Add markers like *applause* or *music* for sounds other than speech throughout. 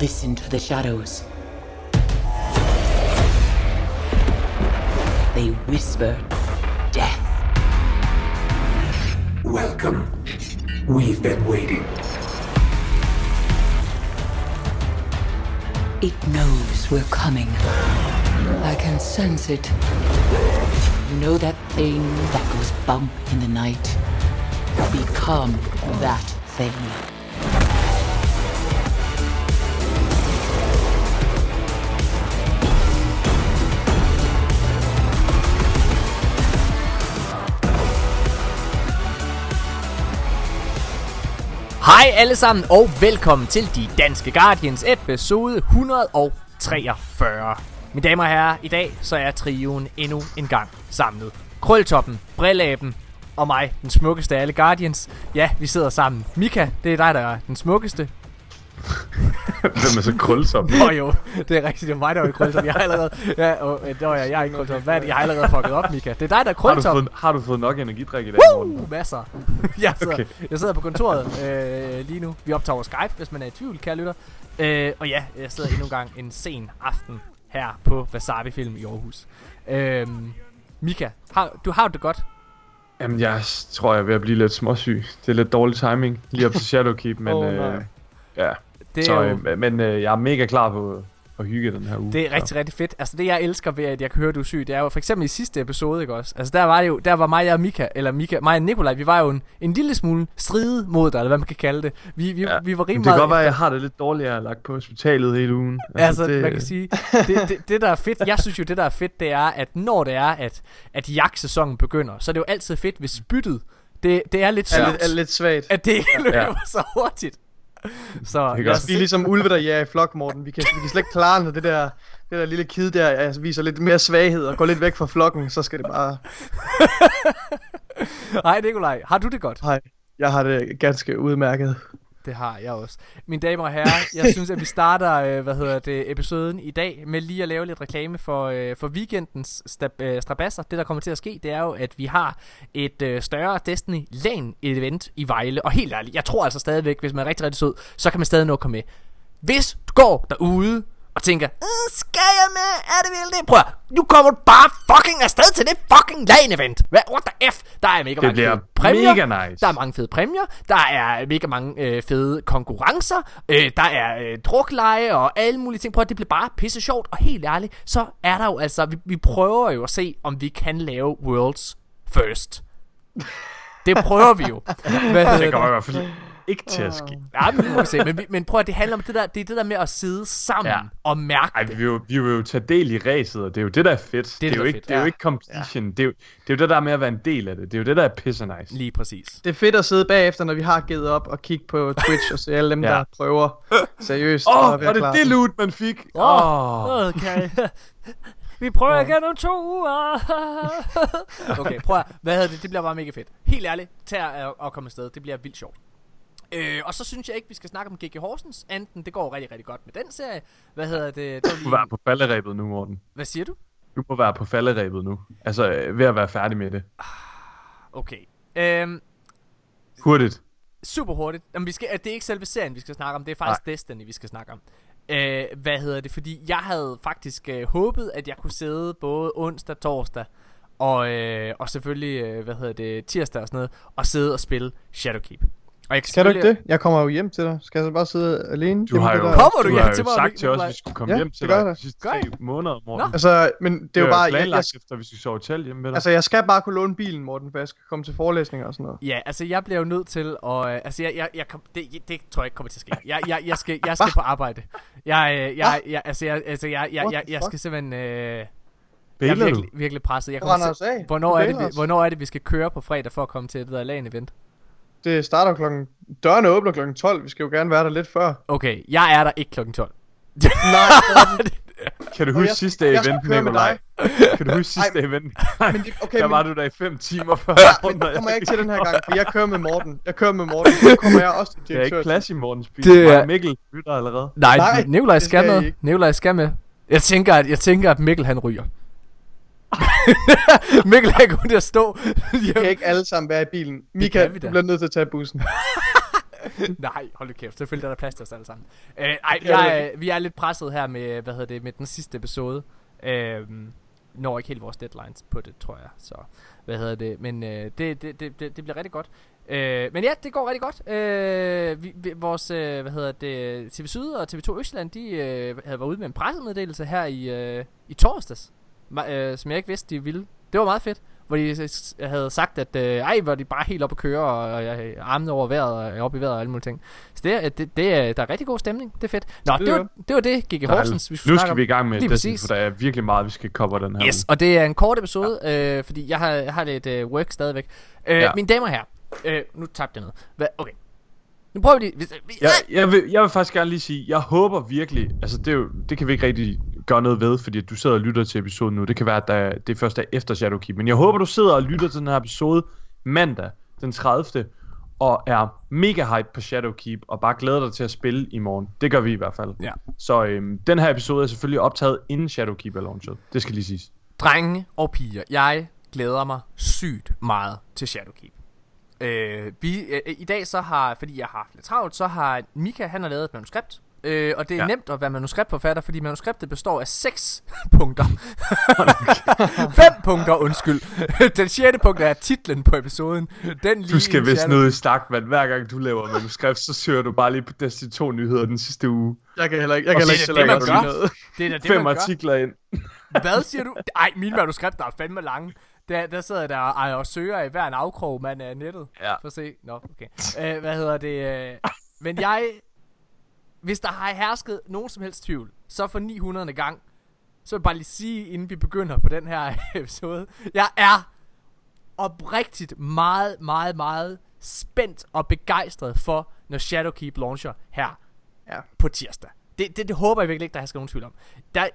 Listen to the shadows. They whisper death. Welcome. We've been waiting. It knows we're coming. I can sense it. You know that thing that goes bump in the night? Become that thing. Hej alle sammen, og velkommen til De Danske Guardians episode 143. Mine damer og herrer, i dag så er trioen endnu en gang samlet. Krøltoppen, Brillaben og mig, den smukkeste af alle Guardians. Ja, vi sidder sammen. Mika, det er dig, der er den smukkeste. Hvem er så krølsom? Åh oh, jo, det er rigtigt, det er mig, der er i krøltop. Jeg har allerede... Ja, og, det var jeg, jeg er ikke krøltop. Hvad er det? Jeg har allerede fucket op, Mika. Det er dig, der er Har du, fået, har du fået nok energidrik i dag, morgen? Uh, masser. *laughs* jeg, sidder, okay. Jeg sidder på kontoret øh, lige nu. Vi optager over Skype, hvis man er i tvivl, kære lytter. Øh, og ja, jeg sidder endnu en gang en sen aften her på Wasabi Film i Aarhus. Øh, Mika, har, du har det godt? Jamen, jeg tror, jeg er ved at blive lidt småsyg. Det er lidt dårlig timing lige op til *laughs* Shadowkeep, men oh, nej. øh, ja. Det er Så, jo, øh, men øh, jeg er mega klar på at hygge den her uge. det er rigtig, rigtig fedt. Altså det, jeg elsker ved, at jeg kan høre, du er syg, det er jo for eksempel i sidste episode, ikke også? Altså der var det jo, der var mig og Mika, eller Mika, mig og Nikolaj, vi var jo en, en lille smule stride mod dig, eller hvad man kan kalde det. Vi, vi, Ja, vi var rimelig det kan godt være, at jeg har det lidt dårligt, jeg har lagt på hospitalet hele ugen. Altså, det, man kan sige, det, det, det der er fedt, jeg synes jo, det der er fedt, det er, at når det er, at, at jagtsæsonen begynder, så er det jo altid fedt, hvis spyttet, det, det er lidt sjovt, lidt, er lidt svagt. at det ikke løber Ja. så hurtigt. Så kan jeg, godt Vi er ligesom ulve, der jager i flok, Morten. Vi kan, vi kan slet ikke klare, når det der, det der lille kid der altså, viser lidt mere svaghed og går lidt væk fra flokken, så skal det bare... *laughs* Hej Nikolaj, har du det godt? Hej, jeg har det ganske udmærket. Det har jeg også. Mine damer og herrer, jeg *laughs* synes, at vi starter, øh, hvad hedder det, episoden i dag med lige at lave lidt reklame for, øh, for weekendens stab, øh, strabasser. Det, der kommer til at ske, det er jo, at vi har et øh, større Destiny LAN event i Vejle. Og helt ærligt, jeg tror altså stadigvæk, hvis man er rigtig, rigtig sød, så kan man stadig nå at komme med. Hvis du går derude og tænker, "Øh, skal jeg med? Er det det? Prøv at, nu kommer du bare fucking afsted til det fucking LAN-event. Hvad? What the F? Der er mega Det mange bliver fede præmier. mega nice. Der er mange fede præmier. Der er mega mange øh, fede konkurrencer. Øh, der er øh, drukleje og alle mulige ting. Prøv at det bliver bare pisse sjovt. Og helt ærligt, så er der jo altså... Vi, vi prøver jo at se, om vi kan lave Worlds First. Det prøver vi jo. *laughs* Hvad Det kommer i hvert fald ikke til at ske. Ja, men, det må vi se. men, vi, men prøv at det handler om det der, det er det der med at sidde sammen ja. Ja. og mærke Ej, vi vil, jo, vi vil jo tage del i racet, og det er jo det, der er fedt. Det, det, er, jo ikke, fedt. det er jo Ja. ikke competition. Det, er jo, det er jo det der med at være en del af det. Det er jo det, der er pisse nice. Lige præcis. Det er fedt at sidde bagefter, når vi har givet op og kigge på Twitch og se alle dem, *laughs* Ja. der prøver seriøst. Åh, oh, var det klar. det loot, man fik? Åh, oh. okay. Vi prøver igen om to uger. *laughs* okay, prøv at, hvad hedder det? Det bliver bare mega fedt. Helt ærligt, tag at, at komme afsted. Det bliver vildt sjovt. Øh, og så synes jeg ikke, vi skal snakke om G.G. Horsens, enten det går rigtig, rigtig godt med den serie. Hvad hedder det? det var Du lige, må være på falderæbet nu, Morten. hvad siger du? Du må være på falderæbet nu. Altså, øh, ved at være færdig med det. Okay. Øhm, Hurtigt. super hurtigt. Jamen, vi skal, det er ikke selve serien, vi skal snakke om. Det er faktisk Nej. Destiny, vi skal snakke om. Øh, hvad hedder det? Fordi jeg havde faktisk øh, håbet, at jeg kunne sidde både onsdag, torsdag og, øh, og selvfølgelig, øh, hvad hedder det, tirsdag og sådan noget, og sidde og spille Shadowkeep. Og jeg Kan du ikke det? Jeg kommer jo hjem til dig. Skal jeg så bare sidde alene? Du har jo, det der? Kommer du du hjem har til jo mig, sagt til os, at vi skulle komme Ja, hjem til det gør dig de sidste tre måneder, Morten. Nå. Altså, men det er jo bare... Jeg, jeg, efter, vi skal sove hotel hjemme med dig. altså, jeg skal bare kunne låne bilen, Morten, for jeg skal komme til forelæsninger og sådan noget. Ja, altså jeg bliver jo nødt til at... Øh, altså jeg, jeg, jeg kom, det, det tror jeg ikke kommer til at ske. Jeg, jeg, jeg, skal, jeg skal på arbejde. Jeg, øh, jeg, jeg, altså jeg, altså jeg, jeg, jeg, jeg skal simpelthen... Øh, jeg er Bailer du? virkelig, virkelig presset. Jeg kommer til, hvornår, er det, bailer vi, hvornår er det, vi skal køre på fredag for at komme til det der LAN-event? Det starter klokken... Dørene åbner klokken 12. Vi skal jo gerne være der lidt før. Okay, jeg er der ikke klokken 12. Nej. *laughs* Kan du huske jeg- sidste jeg event, Nikolaj? Kan du huske sidste event? men det, okay, *laughs* Der men, var du der i 5 timer før. men det kommer jeg ikke til den her gang, for jeg kører med Morten. Jeg kører med Morten. Så kommer jeg også til Det er ikke direktør. plads i Mortens bil. Det er-. Mikkel lytter allerede. Nej, Nej, Nej Nikolaj skal, med. Nikolaj skal med. Jeg tænker, at, jeg tænker, at Mikkel han ryger. *laughs* Mikkel han kommer til at stå Vi kan ikke alle sammen være i bilen. Mika, du bliver nødt til at tage bussen. *laughs* Nej, hold nu kæft. Selvfølgelig er der plads til os alle sammen. Øh, ej, jeg, vi er lidt presset her med, hvad hedder det, med den sidste episode. Øh, når ikke helt vores deadlines på det, tror jeg. Så, hvad hedder det? Men øh, det, det, det, det, bliver rigtig godt. Øh, men ja, det går rigtig godt. Øh, vi, vi, vores, øh, hvad hedder det, TV Syd og TV2 Østjylland, de øh, havde været ude med en pressemeddelelse her i, øh, i torsdags, øh, som jeg ikke vidste, de ville. Det var meget fedt, hvor de havde sagt, at øh, ej, var de bare helt op at køre, og, og øh, armene over vejret, og øh, op i vejret og alle mulige ting. Så det, er- det, det er, der er rigtig god stemning. Det er fedt. Nå, det, er var, det var det, gik i Horsens. Vi skulle nu skal vi i gang med Lige Destiny, præcis. for der er virkelig meget, vi skal cover den her Yes, og det er en kort episode, ja. øh, fordi jeg har, jeg har lidt øh, work stadigvæk. Øh, ja. Mine damer her, øh, nu tabte jeg noget. Hvad, okay. Nu prøver vi lige. Jeg, jeg, vil, jeg vil faktisk gerne lige sige, jeg håber virkelig, altså det, er jo, det kan vi ikke rigtig gøre noget ved, fordi du sidder og lytter til episoden nu. Det kan være, at der, det først er efter Shadowkeep. Men jeg håber, du sidder og lytter til den her episode mandag den 30. og er mega hype på Shadowkeep og bare glæder dig til at spille i morgen. Det gør vi i hvert fald. Ja. Så øhm, den her episode er selvfølgelig optaget inden Shadowkeep er launchet. Det skal lige siges. Drenge og piger, jeg glæder mig sygt meget til Shadowkeep. Øh, vi, øh, I dag så har, fordi jeg har haft lidt travlt, så har Mika, han har lavet et manuskript. Øh, og det er ja. Nemt at være manuskriptforfatter, fordi manuskriptet består af seks *laughs* punkter. *laughs* Fem punkter, undskyld. *laughs* Den sjette punkt er titlen på episoden. Den Du skal vist noget i stak, men hver gang du laver manuskript, så søger du bare lige på Destiny 2 nyheder den sidste uge. Jeg kan heller ikke, jeg kan heller det ikke er selv det, man gøre gør. noget. Det er da det, Fem man gør. artikler ind. Hvad siger du? Ej, mine manuskripter er fandme lange. Der, der sidder jeg der og, og søger i hver en afkrog, man er nettet. Ja. For at se. Nå, okay. Uh, hvad hedder det? Uh, men jeg... Hvis der har hersket nogen som helst tvivl, så for 900. gang, så vil jeg bare lige sige, inden vi begynder på den her *laughs* episode. Jeg er oprigtigt meget, meget, meget spændt og begejstret for, når Shadowkeep launcher her Ja. på tirsdag. Det, det, det håber jeg virkelig ikke, der skal nogen tvivl om. Der,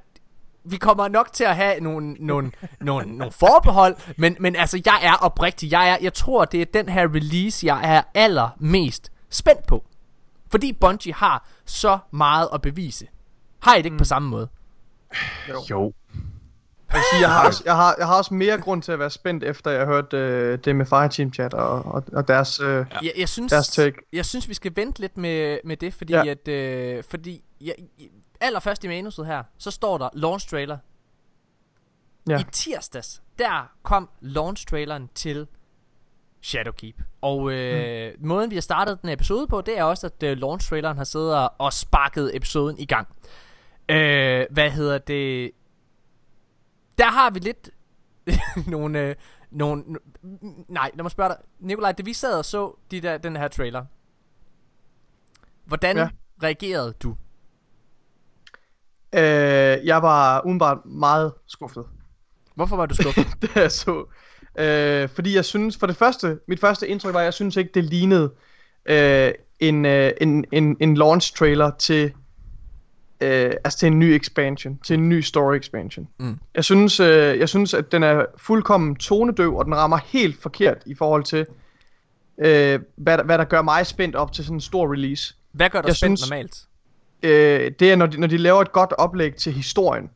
vi kommer nok til at have nogle, nogle, nogle, nogle forbehold, men, men altså, jeg er oprigtig. Jeg, er, jeg tror, det er den her release, jeg er allermest spændt på. Fordi Bungie har så meget at bevise. Har I det ikke mm. på samme måde? Jo. Jeg, vil sige, jeg, har også, jeg, har, jeg har også mere grund til at være spændt, efter jeg har hørt øh, det med Fireteam Chat og, og, og deres... Øh, ja. Jeg, jeg, synes, Deres take. jeg synes, vi skal vente lidt med, med det, fordi Ja. at... Øh, fordi jeg, allerførst i manuset her, så står der launch trailer. Ja. I tirsdags, der kom launch traileren til Shadowkeep. Og øh, mm. måden vi har startet den episode på, det er også, at øh, launch traileren har siddet og, sparket episoden i gang. Øh, hvad hedder det? Der har vi lidt *laughs* nogle, øh, nogle... Nej, lad mig spørge dig. Nikolaj, da vi sad og så de der, den her trailer, hvordan. Ja. reagerede du? øh, jeg var umiddelbart meget skuffet, Hvorfor var du skuffet? *laughs* da jeg så. Øh, fordi jeg synes, for det første, mit første indtryk var, at jeg synes ikke, det lignede øh, en, øh, en, en, en launch trailer til, øh, altså til en ny expansion, til en ny story expansion. Mm. Jeg synes, øh, jeg synes, at den er fuldkommen tonedøv, og den rammer helt forkert i forhold til, øh, hvad, der, hvad der gør mig spændt op til sådan en stor release. Hvad gør dig Jeg spændt synes- normalt? øh, det er, når de, når de laver et godt oplæg til historien.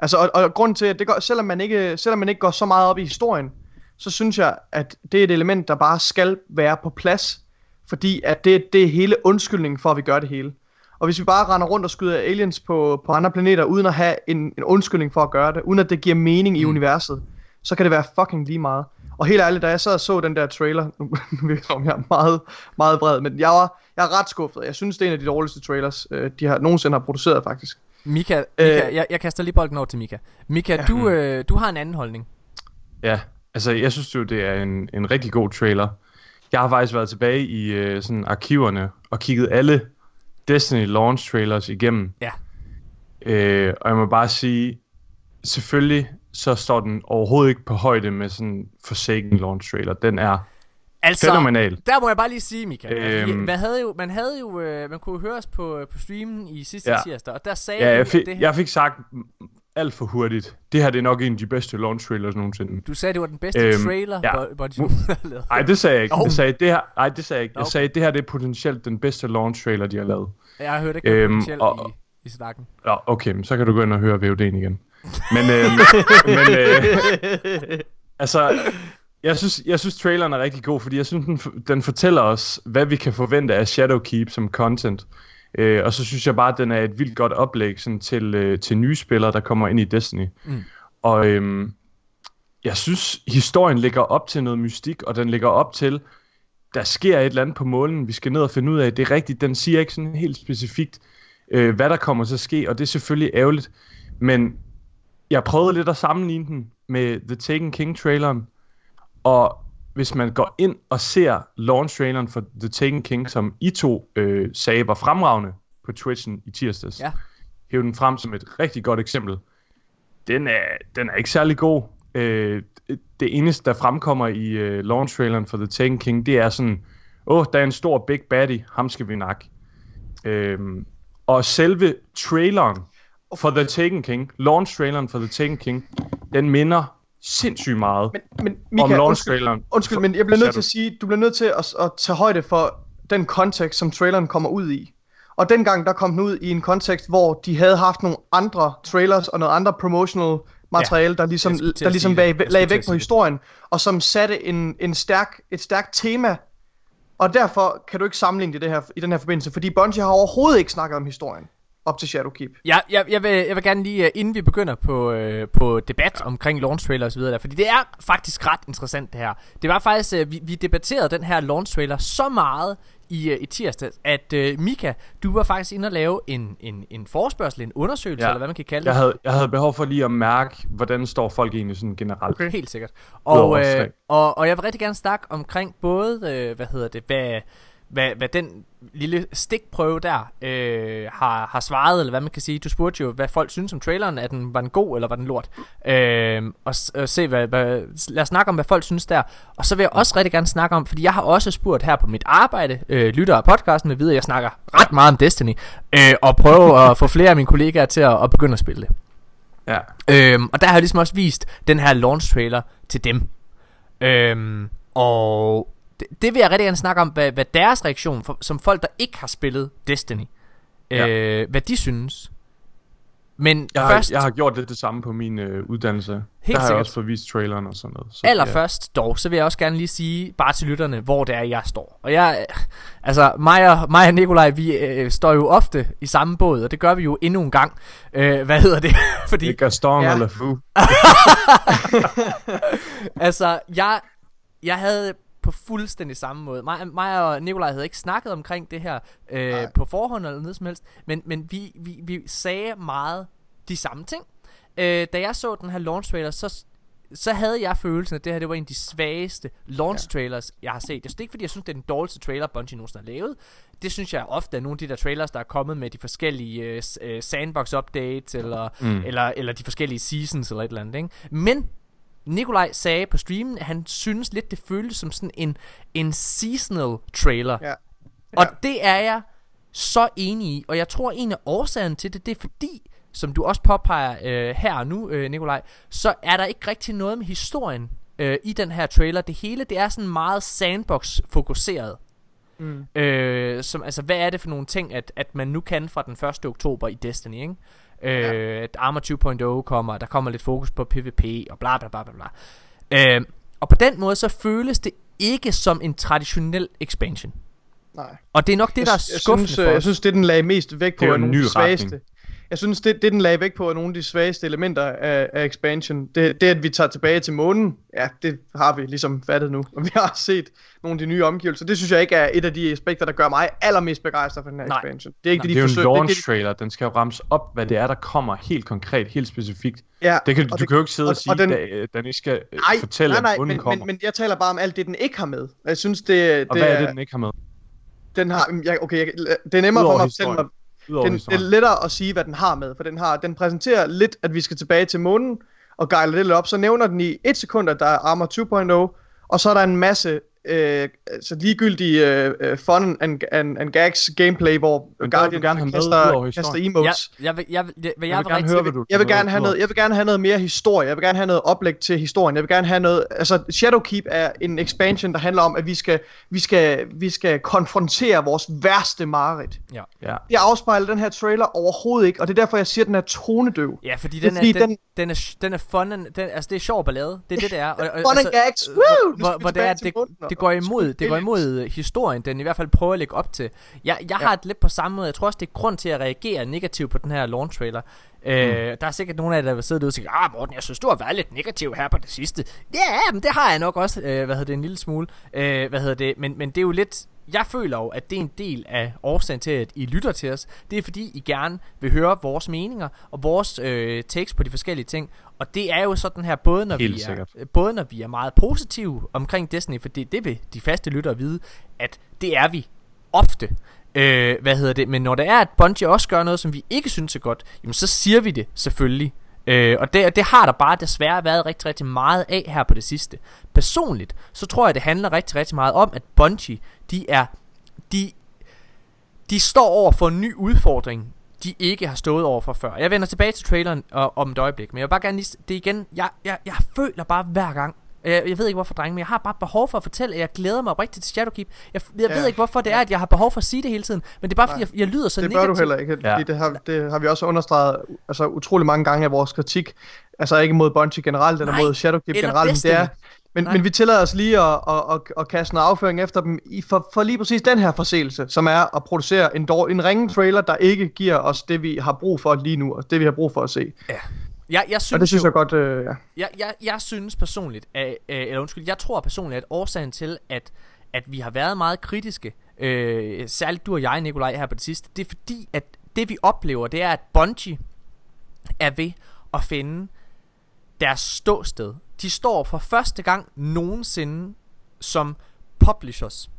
Altså, og, og grund til, at det går, selvom, man ikke, selvom man ikke går så meget op i historien, så synes jeg, at det er et element, der bare skal være på plads, fordi at det, det er hele undskyldningen for, at vi gør det hele. Og hvis vi bare render rundt og skyder aliens på, på andre planeter, uden at have en, en undskyldning for at gøre det, uden at det giver mening i Mm. universet, så kan det være fucking lige meget. Og helt ærligt, da jeg sad og så den der trailer, *laughs* nu virker som, jeg er meget, meget bred, men jeg var, jeg er ret skuffet. Jeg synes, det er en af de dårligste trailers, øh, de har nogensinde har produceret, faktisk. Mika, Mika Øh. jeg, jeg kaster lige bolden over til Mika. Mika, ja. du, øh, du har en anden holdning. Ja, altså jeg synes jo, det er en, en rigtig god trailer. Jeg har faktisk været tilbage i øh, sådan arkiverne og kigget alle Destiny launch trailers igennem. Ja. Øh, og jeg må bare sige, selvfølgelig så står den overhovedet ikke på højde med sådan en Forsaken launch trailer. Den er Altså, fænomenal. der må jeg bare lige sige, Mika. Øhm, man havde jo, man havde jo, øh, man kunne jo høre os på, på streamen i sidste ja. Tirsdag, og der sagde Ja, jeg fik, det her, jeg fik sagt alt for hurtigt. Det her det er nok en af de bedste launch trailers nogensinde. du sagde, det var den bedste Øhm, trailer, ja. Bungie havde lavet. Nej, det sagde jeg ikke. Jo. Jeg sagde, det her, nej, det sagde jeg ikke. Jeg Okay. sagde, det her det er potentielt den bedste launch trailer, de har lavet. Jeg har hørt ikke Øhm, potentielt og- i, i snakken. Ja, okay, men så kan du gå ind og høre VOD'en igen. Men, øh, *laughs* men øh, altså, jeg, Jeg synes, jeg synes traileren er rigtig god, fordi jeg synes, den, den fortæller os, hvad vi kan forvente af Shadowkeep som content. Øh, og så synes jeg bare, at den er et vildt godt oplæg sådan, til, øh, til nye spillere, der kommer ind i Destiny. Mm. Og øhm, jeg synes, historien ligger op til noget mystik, og den ligger op til, der sker et eller andet på målen, vi skal ned og finde ud af. Det er rigtigt, den siger ikke sådan helt specifikt, øh, hvad der kommer til at ske, og det er selvfølgelig ærgerligt. Men jeg prøvede lidt at sammenligne den med The Taken King-traileren, og hvis man går ind og ser launch-traileren for The Taken King, som I to øh, sagde var fremragende på Twitchen i tirsdags, Ja. hæv den frem som et rigtig godt eksempel. Den er, den er ikke særlig god. Øh, det eneste, der fremkommer i øh, launch-traileren for The Taken King, det er sådan, åh, oh, der er en stor big baddie, ham skal vi nakke. Øh, og selve traileren for The Taken King, launch-traileren for The Taken King, den minder sindssygt meget Men, men om Mika, undskyld, launch-traileren. undskyld, men jeg bliver nødt til at sige, du bliver nødt til at, at tage højde for den kontekst, som traileren kommer ud i. Og dengang, der kom den ud i en kontekst, hvor de havde haft nogle andre trailers og noget andre promotional materiale, der ligesom, der ligesom sige lagde, væk på historien, og som satte en, en stærk, et stærkt tema. Og derfor kan du ikke sammenligne det, det her, i den her forbindelse, fordi Bungie har overhovedet ikke snakket om historien op til Shadowkeep. Jeg, jeg, jeg, vil, jeg vil gerne lige, øh, inden vi begynder på, øh, på debat ja. omkring launch trailer og så videre, der, fordi det er faktisk ret interessant det her. Det var faktisk, øh, vi, vi debatterede den her launch trailer så meget i, øh, i tirsdag, at øh, Mika, du var faktisk inde og lave en, en, en forspørgsel, en undersøgelse, Ja. eller hvad man kan kalde det. Jeg havde, jeg havde behov for lige at mærke, hvordan står folk egentlig sådan generelt. Okay. Helt sikkert. Og, øh, og, og jeg vil rigtig gerne snakke omkring både, øh, hvad hedder det, hvad, hvad, hvad den lille stikprøve der øh, har, har svaret, eller hvad man kan sige. Du spurgte jo, hvad folk synes om traileren. Er den, var den god, eller var den lort? Øh, og, og se, hvad, hvad, lad os snakke om, hvad folk synes der. Og så vil jeg også rigtig gerne snakke om, fordi jeg har også spurgt her på mit arbejde, øh, lytter af podcasten, med videre, jeg snakker ret meget om Destiny, øh, og prøve *laughs* at få flere af mine kollegaer til at, at begynde at spille det. Ja. Øhm, og der har jeg ligesom også vist den her launch trailer til dem. Øhm, og det, det vil jeg rigtig gerne snakke om, hvad, hvad deres reaktion, for, som folk, der ikke har spillet Destiny, Ja. øh, hvad de synes. Men Jeg har, først, jeg har gjort lidt det samme på min øh, uddannelse. Helt der har jeg sikkert. også fået vist traileren og sådan noget. Så, allerførst dog, så vil jeg også gerne lige sige, bare til lytterne, hvor det er, jeg står. Og jeg, altså mig og, mig og Nikolaj, vi øh, står jo ofte i samme båd, og det gør vi jo endnu en gang. Øh, hvad hedder det? *laughs* Fordi Det er Gaston Ja. ja. eller Fu. altså, jeg, jeg havde på fuldstændig samme måde. Mig, mig og Nikolaj havde ikke snakket omkring det her øh, Nej. på forhånd eller noget som helst, men, men vi, vi, vi sagde meget de samme ting. Øh, da jeg så den her launch trailer, så, så havde jeg følelsen, at det her det var en af de svageste launch trailers, jeg har set. Det er ikke fordi, jeg synes, det er den dårligste trailer, Bungie nogensinde har lavet. Det synes jeg ofte er nogle af de der trailers, der er kommet med de forskellige øh, sandbox updates, eller, mm. eller, eller de forskellige seasons, eller et eller andet. Ikke? Men Nikolaj sagde på streamen, at han synes lidt, det føltes som sådan en, en seasonal trailer. Ja. Og det er jeg så enig i. Og jeg tror, en af årsagerne til det, det er fordi, som du også påpeger øh, her og nu, øh, Nikolaj, så er der ikke rigtig noget med historien øh, i den her trailer. Det hele, det er sådan meget sandbox-fokuseret. Mm. Øh, som, altså, hvad er det for nogle ting, at, at man nu kan fra den 1. oktober i Destiny, ikke? Øh, Ja. At Armor 2.0 kommer, der kommer lidt fokus på PvP og bla bla bla bla bla. Øh, og på den måde, så føles det ikke som en traditionel expansion. Nej. Og det er nok det, der er jeg, jeg, skuffende synes, for øh, jeg os. synes, det den lagde mest vægt på, Det er er nogle ny svageste. retning. Jeg synes, det, det den lagde vægt på, er nogle af de svageste elementer af, af expansion. Det, det, at vi tager tilbage til månen, ja, det har vi ligesom fattet nu. Og vi har set nogle af de nye omgivelser. Det synes jeg ikke er et af de aspekter, der gør mig allermest begejstret for den her Nej. expansion. Det er ikke Nej, det, Det de er jo en forsøger. Det er launch det, trailer. Den skal jo ramse op, hvad det er, der kommer helt konkret, helt specifikt. ja, Det kan, og du kan jo ikke sidde og, og- sige, og den- den, at den ikke skal øh, nej, fortælle, nej, nej, at men, kommer. men, men jeg taler bare om alt det, den ikke har med. Og Jeg synes, det, og det hvad er det, den ikke har med? den har, jeg, okay, jeg, det er nemmere Udover for mig at fortælle mig, Den, det er lettere at sige, hvad den har med, for den har den præsenterer lidt, at vi skal tilbage til månen, og gejler det lidt op. Så nævner den i et sekund, at der er Armor 2.0, og så er der en masse øh, altså ligegyldige øh, øh, fun and, and, and gags gameplay, hvor Men Guardian gerne have kaster, kaster. Jeg, emotes. jeg, vil, jeg, vil, jeg, vil, Jeg vil gerne høre, hvad du... Jeg vil gerne have noget, jeg vil gerne have noget mere historie. Jeg vil gerne have noget oplæg til historien. Jeg vil gerne have noget, altså Shadowkeep er en expansion, der handler om, at vi skal, vi skal, vi skal konfrontere vores værste mareridt. Ja. Ja. Det afspejler den her trailer overhovedet ikke, og det er derfor, jeg siger, at den er tonedøv. Ja, fordi den er, fordi, den, den- den, er, den er fun, and- den, altså det er sjov ballade, det er det, det er. Og, og, Fun and gags, woo! Hvor, hvor det er, det, det går imod, det går imod historien, den i hvert fald prøver at lægge op til. Jeg, jeg har Ja. det lidt på samme måde, jeg tror også, det er grund til at reagere negativt på den her launch trailer. Øh, der er sikkert nogle af jer, der vil sidde derude og sige, ah Morten, jeg synes, du har været lidt negativ her på det sidste. Ja, men det har jeg nok også, øh, hvad hedder det, en lille smule. Øh, hvad hedder det, men, men det er jo lidt, jeg føler jo, at det er en del af årsagen til, at I lytter til os. Det er fordi, I gerne vil høre vores meninger og vores øh, takes på de forskellige ting. Og det er jo sådan her, både når, Helt vi er, både når vi er meget positive omkring Disney, fordi det vil de faste lyttere vide, at det er vi ofte. Øh, hvad hedder det? Men når det er, at Bungie også gør noget, som vi ikke synes er godt, jamen så siger vi det selvfølgelig. Øh, og det, det har der bare desværre været rigtig, rigtig meget af her på det sidste. Personligt, så tror jeg, det handler rigtig, rigtig meget om, at Bungie, de er, de, de står over for en ny udfordring, de ikke har stået over for før. Jeg vender tilbage til traileren og, om et øjeblik, men jeg vil bare gerne lige, det igen, jeg, jeg, jeg føler bare hver gang, jeg, jeg ved ikke hvorfor drenge, men jeg har bare behov for at fortælle, at jeg glæder mig rigtig til Shadowkeep. Jeg, jeg Ja. ved ikke hvorfor det er, at jeg har behov for at sige det hele tiden, men det er bare fordi, jeg, jeg lyder så Det bør negativ. du heller ikke, Ja. det har, det har vi også understreget altså, utrolig mange gange af vores kritik. Altså ikke mod Bungie generelt, eller Nej, mod Shadowkeep eller generelt, men det er... Men, Nej. men vi tillader os lige at, at, at, at kaste noget afføring efter dem i, for, for lige præcis den her forseelse, som er at producere en, dår, en ringe trailer, der ikke giver os det, vi har brug for lige nu, og det, vi har brug for at se. Jeg, jeg synes Og det synes jo, jeg godt, øh, ja. jeg, jeg, jeg synes personligt, at, øh, eller undskyld, jeg tror personligt, at årsagen til, at, at vi har været meget kritiske, øh, særligt du og jeg, Nikolaj, her på det sidste, det er fordi, at det vi oplever, det er, at Bungie er ved at finde deres ståsted. De står for første gang nogensinde som publishers.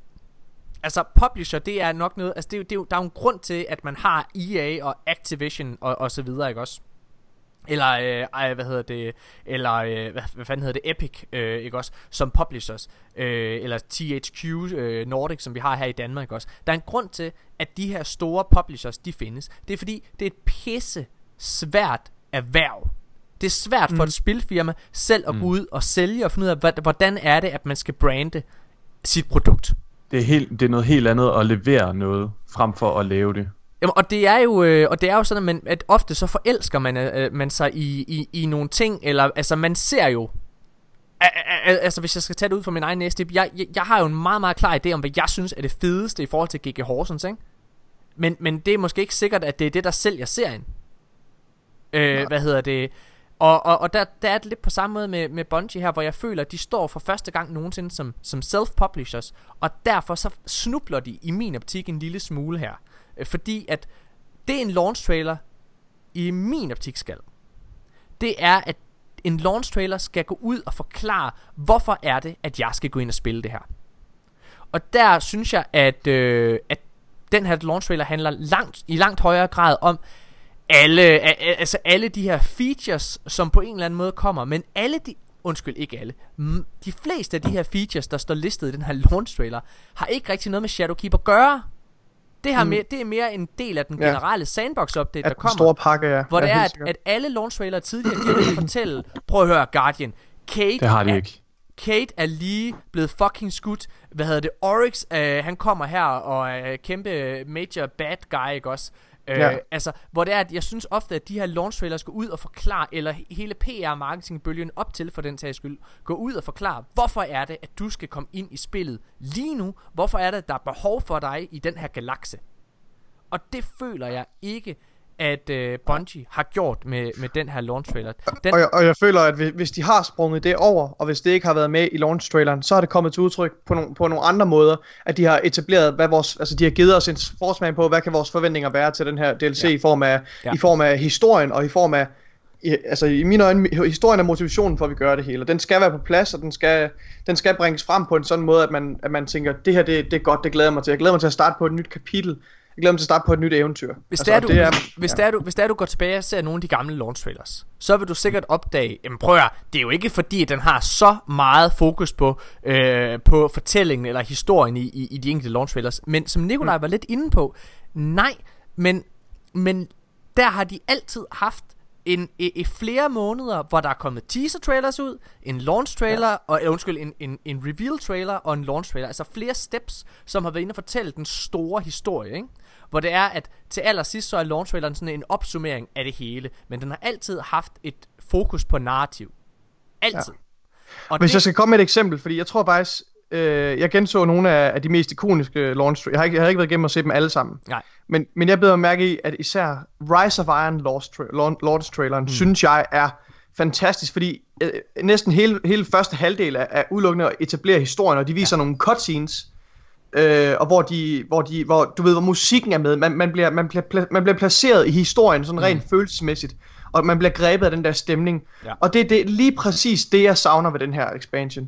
Altså, publisher, det er nok noget, altså det er, jo- det er, der er jo en grund til, at man har EA og Activision og, og så videre, ikke også? Eller, øh, ej, hvad hedder det, eller, øh, hvad, hvad fanden hedder det, Epic, øh, ikke også, som publishers, øh, eller THQ øh, Nordic, som vi har her i Danmark, ikke også. Der er en grund til, at de her store publishers, de findes. Det er fordi, det er et pisse svært erhverv. Det er svært for et spilfirma selv at gå ud og sælge og finde ud af, hvordan er det, at man skal brande sit produkt. Det er, helt, det er noget helt andet at levere noget, frem for at lave det. Jamen, og det er jo, øh, og det er jo sådan, at, man, at ofte så forelsker man, øh, man sig i, i, i nogle ting, eller altså man ser jo, altså hvis jeg skal tage det ud fra min egen næste, jeg, jeg, jeg har jo en meget, meget klar idé om, hvad jeg synes er det fedeste i forhold til G.G. Horsens, ikke? Men, men det er måske ikke sikkert, at det er det, der sælger serien. Øh, hvad hedder det? Og, og, og der, der er det lidt på samme måde med, med Bungie her, hvor jeg føler, at de står for første gang nogensinde som, som self-publishers, og derfor så snubler de i min optik en lille smule her. Øh, Fordi at det er en launch trailer i min optik skal. Det er, at en launch trailer skal gå ud og forklare, hvorfor er det, at jeg skal gå ind og spille det her. Og der synes jeg, at, øh, at den her launch trailer handler langt, i langt højere grad om alle, altså alle de her features, som på en eller anden måde kommer, men alle de, undskyld, ikke alle, de fleste af de her features, der står listet i den her launch trailer, har ikke rigtig noget med Shadowkeep at gøre. Det, har mere, det er mere en del af den Mm. Ja. generelle sandbox-update, der kommer. store pakke, ja. Hvor ja, det er, at, at alle launch trailer tidligere, de har fortælle, prøv at høre Guardian, Kate, Det har de er, ikke. Kate er lige blevet fucking skudt. Hvad hedder det? Oryx, øh, han kommer her og er kæmpe major bad guy, ikke også? Øh, Ja. Altså, hvor det er, at jeg synes ofte, at de her launch trailers går ud og forklare, eller he- hele PR-marketingbølgen op til for den sags skyld, gå ud og forklare, hvorfor er det, at du skal komme ind i spillet lige nu? Hvorfor er det, at der er behov for dig i den her galakse? Og det føler jeg ikke, at øh, Bungie har gjort med, med den her launch trailer. Den, Og jeg, og jeg føler, at hvis, de har sprunget det over, og hvis det ikke har været med i launch traileren, så har det kommet til udtryk på, nogle, på nogle andre måder, at de har etableret, hvad vores, altså de har givet os en forsmag på, hvad kan vores forventninger være til den her DLC Ja. i, form af, Ja. i form af historien, og i form af, i, altså i mine øjne, historien er motivationen for, at vi gør det hele. Og den skal være på plads, og den skal, den skal bringes frem på en sådan måde, at man, at man tænker, det her det, det er godt, det glæder mig til. Jeg glæder mig til at starte på et nyt kapitel glæder mig til at starte på et nyt eventyr. Hvis, Altså, det er, du, det er, hvis, ja. det er, du, hvis det er, du går tilbage og ser nogle af de gamle launch trailers, så vil du sikkert opdage, jamen prøv at, det er jo ikke fordi, at den har så meget fokus på, øh, på fortællingen eller historien i, i, i de enkelte launch trailers. Men som Nikolaj mm. var lidt inde på, nej, men, men der har de altid haft en, i, i flere måneder, hvor der er kommet teaser trailers ud, en launch trailer, ja. og uh, undskyld, en, en, en reveal trailer og en launch trailer. Altså flere steps, som har været inde og fortælle den store historie, ikke? Hvor det er, at til allersidst så er launch traileren sådan en opsummering af det hele. Men den har altid haft et fokus på narrativ. Altid. Ja. Og Hvis det... jeg skal komme med et eksempel, fordi jeg tror faktisk, øh, jeg genså nogle af, af de mest ikoniske launch jeg har, ikke, jeg har ikke været igennem at se dem alle sammen. Nej. Men, men jeg beder mærke i, at især Rise of Iron Launch, tra- launch traileren, mm. synes jeg er fantastisk, fordi øh, næsten hele, hele første halvdel er, er udelukkende at etablere historien, og de viser ja. nogle cutscenes, øh, og hvor de, hvor de, hvor du ved, hvor musikken er med, man, man, bliver, man, bliver, man bliver placeret i historien sådan rent mm. følelsesmæssigt, og man bliver grebet af den der stemning, ja. og det, det er lige præcis det, jeg savner ved den her expansion.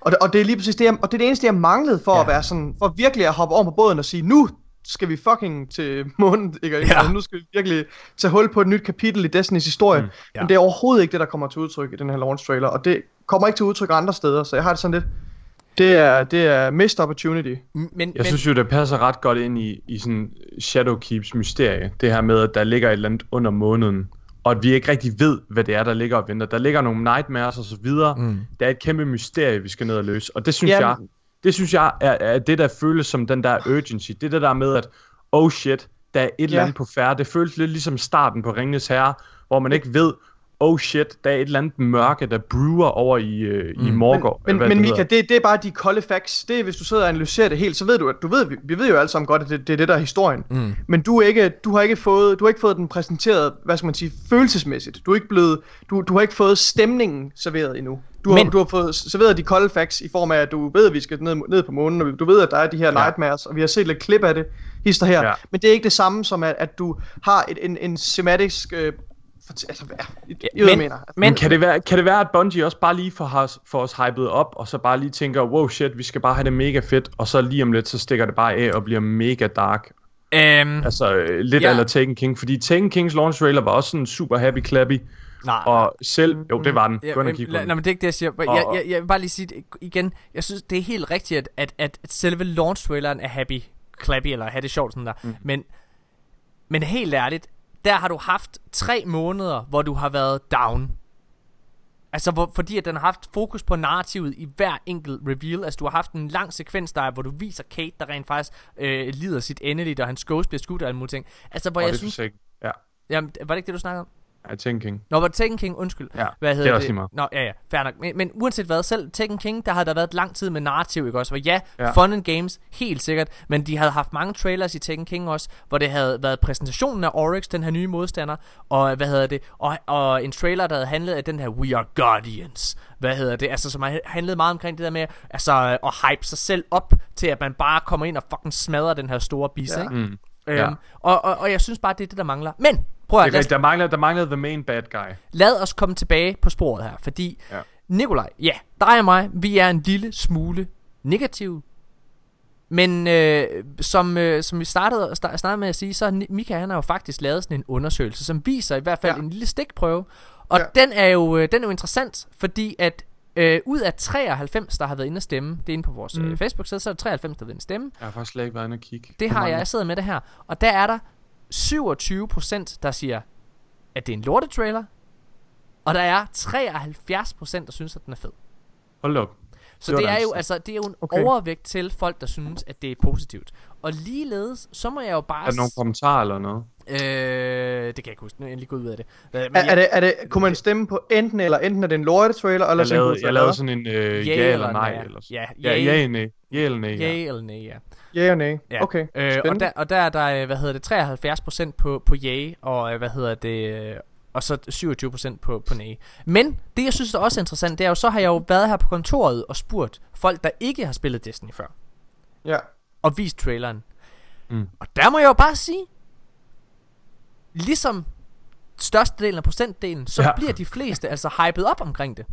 Og det, og det er lige præcis det, jeg, og det er det eneste, jeg manglede for ja. at være sådan, for virkelig at hoppe over på båden og sige, nu skal vi fucking til månen, ikke? Ja. Altså, nu skal vi virkelig tage hul på et nyt kapitel i Destinys historie. Mm, ja. Men det er overhovedet ikke det, der kommer til udtryk i den her launch trailer, og det kommer ikke til udtryk andre steder, så jeg har det sådan lidt, det er, det er missed opportunity. Men, jeg men... synes jo, det passer ret godt ind i, i sådan Shadowkeeps mysterie. Det her med, at der ligger et eller andet under måneden. Og at vi ikke rigtig ved, hvad det er, der ligger og venter. Der ligger nogle nightmares og så videre. Mm. Der er et kæmpe mysterie, vi skal ned og løse. Og det synes ja, jeg, det synes jeg er, er det, der føles som den der urgency. Det er det der med, at oh shit, der er et ja. eller andet på færre. Det føles lidt ligesom starten på Ringens Herre, hvor man ikke ved, oh shit, der er et eller andet mørke, der brewer over i, øh, mm. i Morgård. Men, men, men Mika, det, det er bare de kolde facts. Det er, hvis du sidder og analyserer det helt, så ved du, at du ved, vi, vi ved jo alle sammen godt, at det, det er det, der er historien. Mm. Men du, er ikke, du, har ikke fået, du har ikke fået den præsenteret, hvad skal man sige, følelsesmæssigt. Du er ikke blevet, du, du har ikke fået stemningen serveret endnu. Du har, men... du har fået serveret de kolde facts i form af, at du ved, at vi skal ned, ned på månen, og du ved, at der er de her ja. nightmares, og vi har set lidt klip af det, hister her. Ja. Men det er ikke det samme som, at, at du har et, en, en semantisk øh, altså, ja, I, men, mener. Altså, men, kan, det være, kan det være, at Bungie også bare lige får os, får os hypet op, og så bare lige tænker, wow shit, vi skal bare have det mega fedt, og så lige om lidt, så stikker det bare af og bliver mega dark. Um, altså øh, lidt ja. eller Taken King, fordi Taken Kings launch trailer var også sådan super happy clappy. Nej. Og selv, jo det var den, ja, men, Nej, men det er ikke det jeg siger jeg, jeg, jeg, vil bare lige sige igen Jeg synes det er helt rigtigt at, at, at selve launch traileren er happy Clappy eller have det sjovt sådan der mm. Men Men helt ærligt der har du haft tre måneder, hvor du har været down. Altså, hvor, fordi at den har haft fokus på narrativet i hver enkelt reveal. Altså, du har haft en lang sekvens der, hvor du viser Kate, der rent faktisk øh, lider sit endeligt, og hans ghost bliver skudt og alle mulige ting. Altså, hvor oh, jeg det synes... Ikke. Ja. Jamen, var det ikke det, du snakkede om? Ja, Tekken King. Nå, var det Tekken King? Undskyld. Ja, hvad hedder det er også det? Nå, ja, ja, fair nok. Men, men uanset hvad, selv Tekken King, der har der været lang tid med narrativ, ikke også? Og ja, ja, fun and games, helt sikkert. Men de havde haft mange trailers i Tekken King også, hvor det havde været præsentationen af Oryx, den her nye modstander, og hvad hedder det? Og, og en trailer, der havde handlet af den her We Are Guardians. Hvad hedder det? Altså, som har handlet meget omkring det der med, altså, at hype sig selv op til, at man bare kommer ind og fucking smadrer den her store bis, ja. ikke? Mm. Øhm, ja. og, og, og jeg synes bare, det er det, der mangler. Men Prøv at, det er, der, mangler, der mangler the main bad guy. Lad os komme tilbage på sporet her, fordi ja. Nikolaj, ja, dig og mig, vi er en lille smule negativ. Men øh, som, øh, som vi startede, startede med at sige, så Mika han har jo faktisk lavet sådan en undersøgelse, som viser i hvert fald ja. en lille stikprøve. Og ja. den, er jo, øh, den er jo interessant, fordi at øh, ud af 93, der har været inde at stemme, det er inde på vores mm. øh, Facebook-side, så er der 93, der har været inde at stemme. Jeg har faktisk slet ikke været inde at kigge. Det har jeg, jeg sidder med det her. Og der er der 27% der siger, at det er en lortetrailer. Og der er 73%, der synes, at den er fed. Hold op. Så det, det er jo altså det er jo en okay. overvægt til folk der synes at det er positivt. Og ligeledes så må jeg jo bare Er der nogle kommentarer eller noget? Øh, det kan jeg ikke huske. Nu er jeg lige gået ud af det. Men er, jeg, er det, er det kunne man stemme på enten eller enten er det en lorte trailer eller jeg lavede, jeg lavede sådan en øh, ja, eller nej eller ja, ja, ja, ja, nej. Ja eller nej. Ja eller nej, ja. Ja og nej. Ja. Okay. Øh, og der og der er der øh, hvad hedder det 73% på på ja og øh, hvad hedder det øh, og så 27% på, på nej. Men det jeg synes er også interessant, det er jo, så har jeg jo været her på kontoret og spurgt folk, der ikke har spillet Destiny før. Ja. Og vist traileren. Mm. Og der må jeg jo bare sige, ligesom størstedelen af procentdelen, så ja. bliver de fleste altså hyped op omkring det.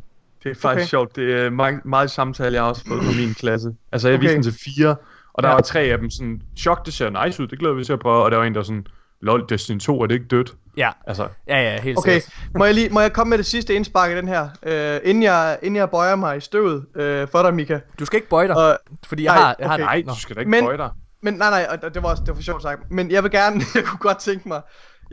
Det er faktisk okay. sjovt. Det er meget, meget samtale, jeg har også fået fra min klasse. Altså, jeg okay. viste den til fire, Og der Ja. var tre af dem sådan, chok, det ser nice ud, det glæder vi til at prøve. Og der var en, der sådan, lol, Destiny 2, er det ikke dødt? Ja, Altså, ja, ja, helt Okay, sikkert. må jeg, lige, må jeg komme med det sidste indspark i den her, øh, inden, jeg, inden jeg bøjer mig i støvet øh, for dig, Mika. Du skal ikke bøje dig, Og, fordi jeg nej, har... Jeg har okay. nej, Nå. du skal da ikke Men- bøje dig. men nej, nej, og det var, også, det var for sjovt sagt. Men jeg vil gerne, *laughs* jeg kunne godt tænke mig,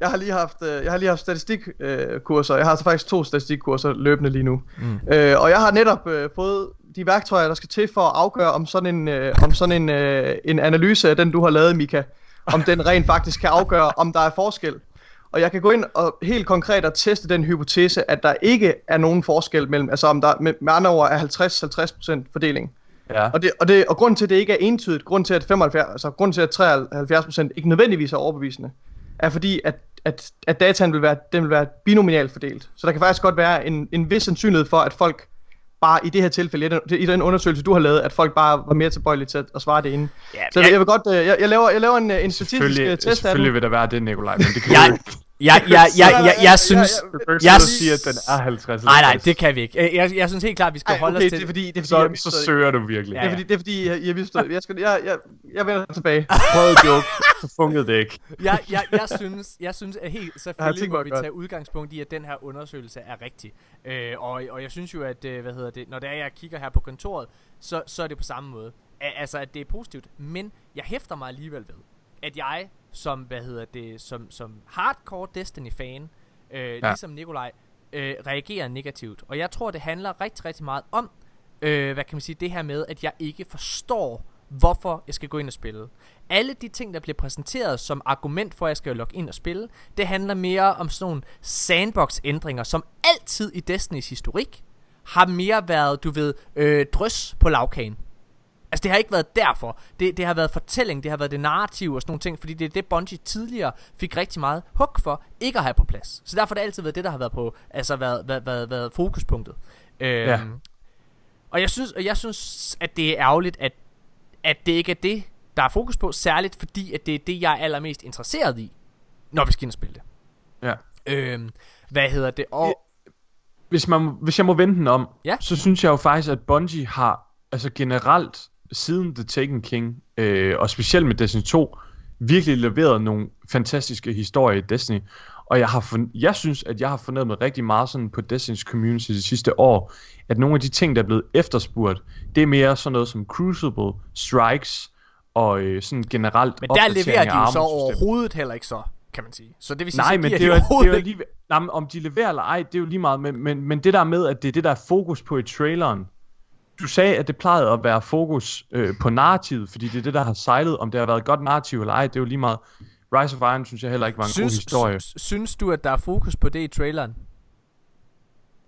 jeg har lige haft, øh, jeg har lige haft statistikkurser. Øh, jeg har altså faktisk to statistikkurser løbende lige nu. Mm. Øh, og jeg har netop øh, fået de værktøjer, der skal til for at afgøre, om sådan en, øh, om sådan en, øh, en analyse af den, du har lavet, Mika, om den rent faktisk kan afgøre, om der er forskel. Og jeg kan gå ind og helt konkret og teste den hypotese, at der ikke er nogen forskel mellem, altså om der med, med andre ord er 50-50% fordeling. Ja. Og, det, og, det, og grunden til, at det ikke er entydigt, grunden til, at 75, altså grunden til, at 73% ikke nødvendigvis er overbevisende, er fordi, at, at, at dataen vil være, den vil være binomialt fordelt. Så der kan faktisk godt være en, en vis sandsynlighed for, at folk bare i det her tilfælde, i den, undersøgelse, du har lavet, at folk bare var mere tilbøjelige til at, svare det inden. Ja, Så jeg- jeg vil godt, øh, jeg, jeg, laver, jeg laver en, en statistisk øh, test af den. selvfølgelig vil der være det, Nikolaj, men det *laughs* kan Jeg. Jeg, jeg, jeg, jeg, jeg synes... Jeg og sige, at den er 50 Nej, nej, det kan vi ikke. Jeg, jeg, jeg synes helt klart, at vi skal Ej, holde okay, os det til... er fordi, det er fordi, jeg Så, så det. søger du virkelig. Ja, Det er fordi, det er fordi, jeg, jeg det. Jeg, skal, jeg, jeg, jeg vender tilbage. *laughs* Prøv at joke, så funkede det ikke. jeg, jeg, jeg, synes, jeg synes, at helt selvfølgelig må vi tage udgangspunkt i, at den her undersøgelse er rigtig. Øh, og, og jeg synes jo, at øh, hvad hedder det, når det er, jeg kigger her på kontoret, så, så er det på samme måde. Altså, at det er positivt. Men jeg hæfter mig alligevel ved, at jeg som, hvad hedder det, som, som hardcore Destiny-fan, øh, ja. ligesom Nikolaj, øh, reagerer negativt. Og jeg tror, det handler rigtig, rigtig meget om, øh, hvad kan man sige, det her med, at jeg ikke forstår, hvorfor jeg skal gå ind og spille. Alle de ting, der bliver præsenteret som argument for, at jeg skal logge ind og spille, det handler mere om sådan nogle sandbox-ændringer, som altid i Destinys historik har mere været, du ved, øh, drøs på lavkagen. Altså det har ikke været derfor. Det, det har været fortælling, det har været det narrativ og sådan nogle ting, fordi det er det Bungie tidligere fik rigtig meget hug for ikke at have på plads. Så derfor har det altid været det, der har været på, altså været, været, været, været fokuspunktet. Øhm, Ja. Og jeg synes, og jeg synes, at det er ærgerligt, at, at det ikke er det, der er fokus på, særligt fordi, at det er det, jeg er allermest interesseret i, når vi skal ind og spille det. Ja. Øhm, hvad hedder det? Og, Hvis, man, hvis jeg må vende den om, Ja. så synes jeg jo faktisk, at Bungie har, altså generelt, siden The Taken King, øh, og specielt med Destiny 2, virkelig leveret nogle fantastiske historier i Destiny. Og jeg, har fun- jeg synes, at jeg har fornemmet rigtig meget sådan på Destiny's community de sidste år, at nogle af de ting, der er blevet efterspurgt, det er mere sådan noget som Crucible, Strikes, og øh, sådan generelt men der leverer de jo så overhovedet heller ikke så, kan man sige. Så det vil sige, Nej, men det er, jo, de det er jo lige... Nej, om de leverer eller ej, det er jo lige meget. Men, men, men det der med, at det er det, der er fokus på i traileren. Du sagde, at det plejede at være fokus øh, på narrativet, fordi det er det, der har sejlet. Om det har været et godt narrativ eller ej, det er jo lige meget. Rise of Iron synes jeg heller ikke var en god historie. Synes, synes du, at der er fokus på det i traileren?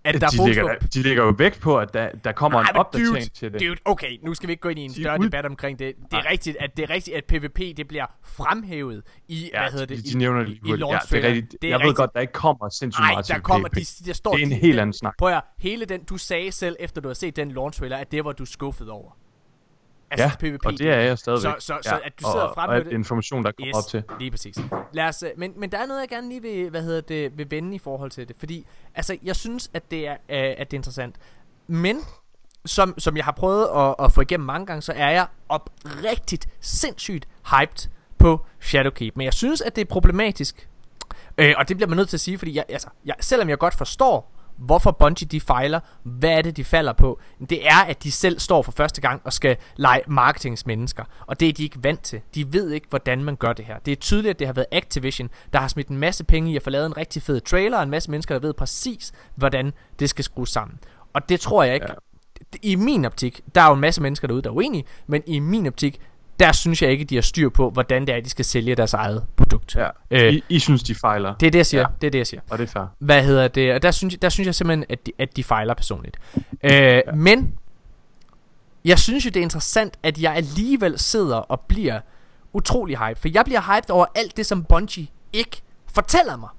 At der er de, fokus lægger, på... de lægger jo vægt på, at der, der kommer Ej, en opdatering dude, til det. Dude, okay, nu skal vi ikke gå ind i en De større ud- debat omkring det. Det er Nej. rigtigt, at det er rigtigt, at PvP det bliver fremhævet i, Ja, hvad hedder de, det, de i, nævner det i hurtigt. Ja, det er rigtigt. Det er jeg ved rigtigt. godt, der ikke kommer sindssygt Nej, meget der til kommer, PvP. de, der står... Det er en de- helt den- anden snak. Prøv at hele den, du sagde selv, efter du har set den launch trailer, at det var du skuffet over. Altså Ja, PvP. og det er jeg stadigvæk. Så, så, så ja. at du sidder og og, fremhæver og det... information, der kommer op til. lige præcis. Lad os, øh, men, men der er noget, jeg gerne lige vil, hvad hedder det, vil vende i forhold til det. Fordi, altså, jeg synes, at det er, øh, at det er interessant. Men, som, som jeg har prøvet at, at få igennem mange gange, så er jeg oprigtigt sindssygt hyped på Shadowkeep. Men jeg synes, at det er problematisk. Øh, og det bliver man nødt til at sige, fordi jeg, altså, jeg, selvom jeg godt forstår, hvorfor Bungie de fejler, hvad er det de falder på, det er at de selv står for første gang og skal lege marketingsmennesker, og det er de ikke vant til. De ved ikke hvordan man gør det her. Det er tydeligt at det har været Activision, der har smidt en masse penge i at få lavet en rigtig fed trailer, og en masse mennesker der ved præcis hvordan det skal skrues sammen. Og det tror jeg ikke. Ja. I min optik, der er jo en masse mennesker derude der er uenige, men i min optik, der synes jeg ikke, de har styr på, hvordan det er, de skal sælge deres eget produkt. Ja. Øh, I, I synes, de fejler, Det er det, jeg siger. Ja. Det er det, jeg siger. og det er fair. Hvad hedder det? Og der synes, der synes jeg simpelthen, at de, at de fejler personligt. Øh, ja. Men, jeg synes jo, det er interessant, at jeg alligevel sidder og bliver utrolig hype. For jeg bliver hyped over alt det, som Bungie ikke fortæller mig.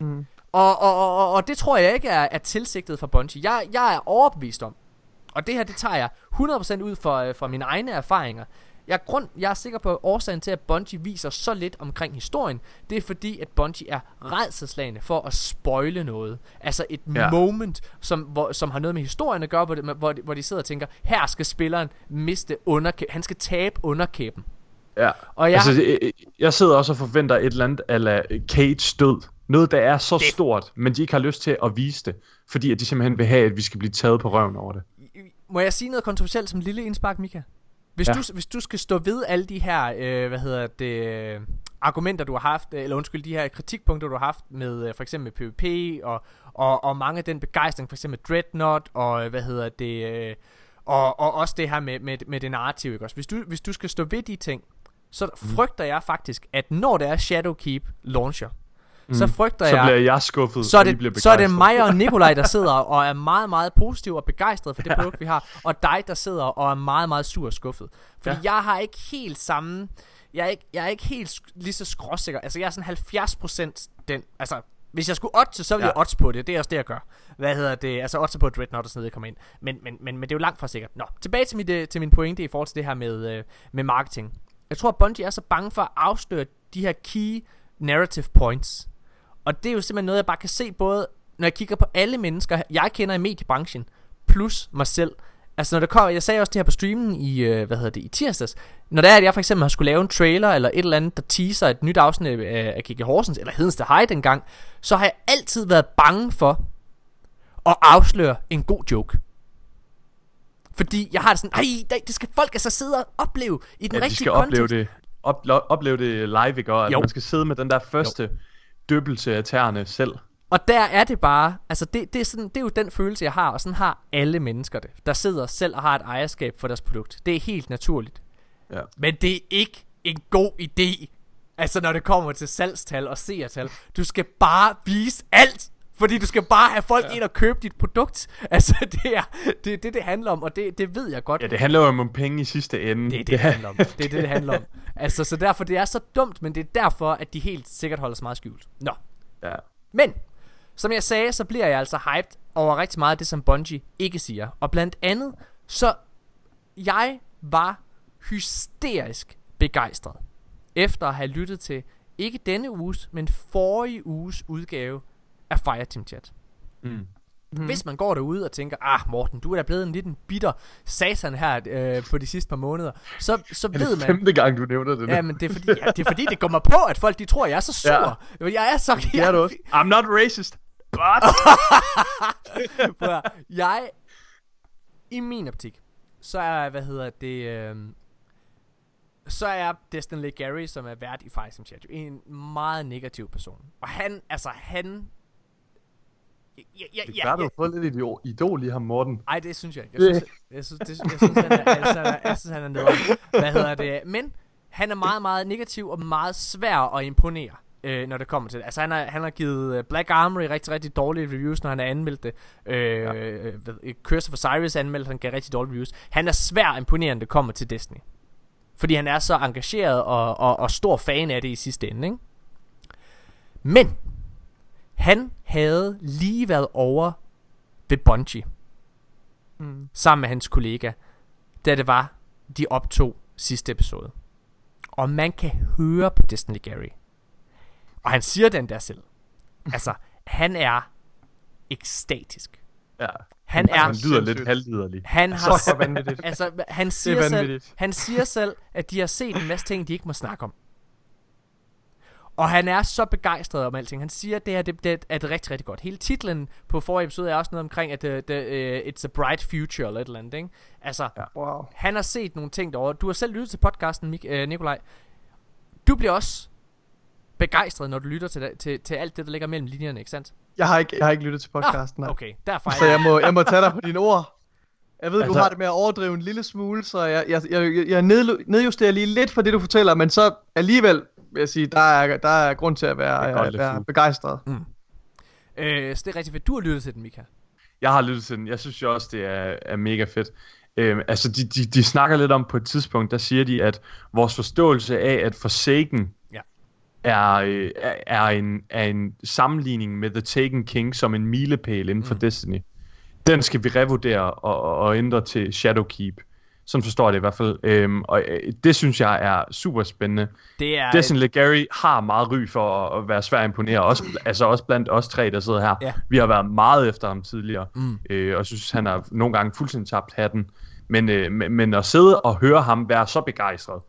Mm. Og, og, og, og, og det tror jeg ikke er, er tilsigtet fra Bungie. Jeg, jeg er overbevist om, og det her, det tager jeg 100% ud fra, øh, fra mine egne erfaringer, jeg er, grund, jeg er sikker på, at årsagen til, at Bungie viser så lidt omkring historien, det er fordi, at Bungie er redselslagende for at spoile noget. Altså et ja. Moment, som, hvor, som har noget med historien at gøre, hvor, det, hvor, de, hvor de sidder og tænker, her skal spilleren miste underkæben, han skal tabe underkæben. Ja. Og jeg, Altså, jeg, jeg sidder også og forventer et eller andet ala Cage død. Noget, der er så Det- stort, men de ikke har lyst til at vise det. Fordi at de simpelthen vil have, at vi skal blive taget på røven over det. må jeg sige noget kontroversielt som lille indspark, Mika? Hvis, ja. Du, hvis du skal stå ved alle de her, øh, hvad hedder det, øh, argumenter du har haft, øh, eller undskyld, de her kritikpunkter du har haft med øh, for eksempel PvP, og, og, og mange af den begejstring, for eksempel Dreadnought, og hvad hedder det, øh, og, og også det her med, med, med det narrativ, ikke også? Hvis du, hvis du skal stå ved de ting, så Mm. frygter jeg faktisk, at når det er Shadowkeep launcher, mm. så frygter Så jeg bliver jeg skuffet, så er, I bliver det, så er det begejstret. mig og Nikolaj, der *laughs* sidder og er meget, meget positiv og begejstret for det produkt, vi har, og dig, der sidder og er meget, meget sur og skuffet. Fordi ja. jeg har ikke helt samme... Jeg er ikke, jeg er ikke helt lige så skråsikker. Altså, jeg er sådan 70% den... Altså, hvis jeg skulle oddse, så ville ja. Jeg odds på det. Det er også det, jeg gør. Hvad hedder det? Altså, oddse på, at Dreadnought og sådan noget kommer ind. Men, men, men, men det er jo langt fra sikkert. Nå, tilbage til, mit, øh, til min pointe i forhold til det her med, øh, med marketing. Jeg tror, at Bungie er så bange for at afsløre de her key narrative points. Og det er jo simpelthen noget, jeg bare kan se både, når jeg kigger på alle mennesker, jeg kender i mediebranchen, plus mig selv. Altså når det kommer, jeg sagde også det her på streamen i, øh, hvad hedder det, i tirsdags. Når det er, at jeg for eksempel har skulle lave en trailer, eller et eller andet, der teaser et nyt afsnit af, af Kiki Horsens, eller Hedens High dengang, så har jeg altid været bange for at afsløre en god joke. Fordi jeg har det sådan, ej, det- skal folk altså sidde og opleve i den Ja, de rigtige skal kontekst. opleve det, op, opleve det live, ikke? Og at Jo. man skal sidde med den der første døbelse af tæerne selv. Og der er det bare, altså det, det, er sådan, det er jo den følelse, jeg har, og sådan har alle mennesker det, der sidder selv og har et ejerskab for deres produkt. Det er helt naturligt. Ja. Men det er ikke en god idé, altså når det kommer til salgstal og seertal. Du skal bare vise alt, fordi du skal bare have folk ja. ind og købe dit produkt. *laughs* Altså det er det, er det, det handler om, og det, det ved jeg godt. Ja, det handler jo om penge i sidste ende. Det er det, det *laughs* handler om. Det er det, det handler om. Altså, så derfor, det er så dumt, men det er derfor, at de helt sikkert holder sig meget skjult. Nå, Ja. men, som jeg sagde, så bliver jeg altså hyped over rigtig meget af det, som Bungie ikke siger. Og blandt andet, så jeg var hysterisk begejstret, efter at have lyttet til, ikke denne uges, men forrige uges udgave af Fireteam Chat. Mm. Mm. Hvis man går derude og tænker, ah Morten, du er da blevet en liten bitter satan her øh, på de sidste par måneder, så, så Det ved er man... femte gang, du nævner det nu. Ja, men det er, fordi, ja, det er fordi, det går mig på, at folk de tror, at jeg er så sur. Ja. Jeg er så... Det er du også. I'm not racist, but... *laughs* Prøv jeg, i min optik, så er, hvad hedder det, øh, så er Destin Gary, som er vært i Fight Chat, en meget negativ person. Og han, altså han... Ja, ja, Det ja, gør du ja, jo fået lidt idol, i ham, Morten. ej, det synes jeg ikke. Jeg synes, jeg synes, det, jeg synes, han er, jeg synes, han er, jeg synes, han er nederen. Hvad hedder det? Men han er meget, meget negativ og meget svær at imponere, øh, når det kommer til det. Altså, han har, han har givet øh, Black Armory rigtig, rigtig dårlige reviews, når han har anmeldt det. Øh, ja. øh, Curse of Osiris anmeldte, han gav rigtig dårlige reviews. Han er svær at imponere, når det kommer til Destiny. Fordi han er så engageret og, og, og stor fan af det i sidste ende, ikke? Men, han havde lige været over ved Bungie Mm. sammen med hans kollega, da det var, de optog sidste episode. Og man kan høre på Destiny Gary. Og han siger den der selv. *laughs* Altså, han er ekstatisk. Ja. Han er, Han lyder lidt halvliderlig. han har, Så vanvittigt. altså, han siger, selv, han siger selv, at de har set en masse ting, de ikke må snakke om. Og han er så begejstret om alting. Han siger, at det her det, det er det rigtig, rigtig godt. Hele titlen på forrige episode er også noget omkring, at det, det, uh, it's a bright future, eller et eller andet, ikke? Altså, Ja. Wow. han har set nogle ting derovre. Du har selv lyttet til podcasten, Mik- øh, Nikolaj. Du bliver også begejstret, når du lytter til, til, til alt det, der ligger mellem linjerne, ikke sandt? Jeg har ikke, jeg har ikke lyttet til podcasten. Ah, okay, derfor Så jeg må, jeg må tage dig på dine ord. Jeg ved, altså, du har det med at overdrive en lille smule, så jeg, jeg, jeg, jeg ned, nedjusterer lige lidt for det, du fortæller, men så alligevel vil jeg sige, der er, der er grund til at være, Det er godt at lidt være begejstret. Øh, så det er rigtig fedt. Du har lyttet til den, Mika. Jeg har lyttet til den. Jeg synes jo også, det er, er mega fedt. Øhm, altså, de, de, de snakker lidt om på et tidspunkt, der siger de, at vores forståelse af, at Forsaken Ja. er, øh, er, er, en, er en sammenligning med The Taken King som en milepæl inden for Mm. Destiny. Den skal vi revurdere og, og, og ændre til Shadowkeep. Sådan forstår jeg det i hvert fald. Øhm, og øh, det synes jeg er super spændende. Det er... Destiny Legary har meget ry for at, at være svær at imponere. Også, altså også blandt os tre, der sidder her. Ja. Vi har været meget efter ham tidligere. Mm. Øh, og synes, han har nogle gange fuldstændig tabt hatten. Men, øh, men, men at sidde og høre ham være så begejstret,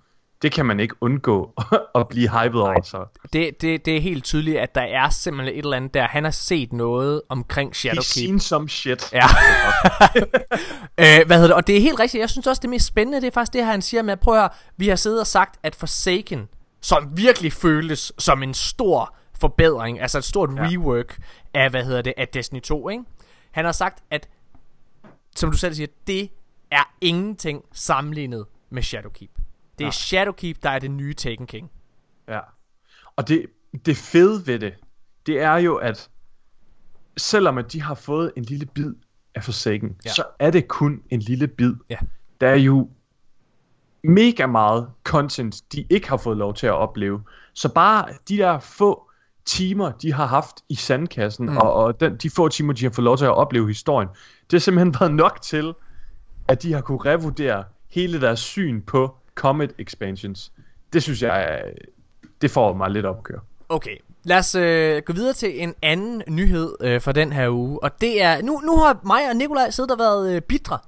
det kan man ikke undgå *laughs* at blive hyped over. Så. Det, det, det er helt tydeligt, at der er simpelthen et eller andet der. Han har set noget omkring He's Shadowkeep. seen some shit. Ja. *laughs* øh, hvad hedder det? Og det er helt rigtigt. Jeg synes også, det mest spændende, det er faktisk det her, han siger med, at prøv at høre, vi har siddet og sagt, at Forsaken, som virkelig føles som en stor forbedring, altså et stort. Ja. rework af, hvad hedder det, af Destiny 2, ikke? Han har sagt, at, som du selv siger, det er ingenting sammenlignet med Shadowkeep. Det er Nej. Shadowkeep, der er det nye Taken King. Ja. Og det, det fede ved det, det er jo, at selvom at de har fået en lille bid af Forsaken, Ja. ja. så er det kun en lille bid. Ja. Der er jo mega meget content, de ikke har fået lov til at opleve. Så bare de der få timer, de har haft i sandkassen, mm. og, og den, de få timer, de har fået lov til at opleve historien, det har simpelthen *laughs* været nok til, at de har kunne revurdere hele deres syn på Comet Expansions. Det synes jeg, det får mig lidt op at køre. Okay, lad os øh, gå videre til en anden nyhed øh, for den her uge. Og det er, nu, nu har mig og Nikolaj siddet og været øh, bitre.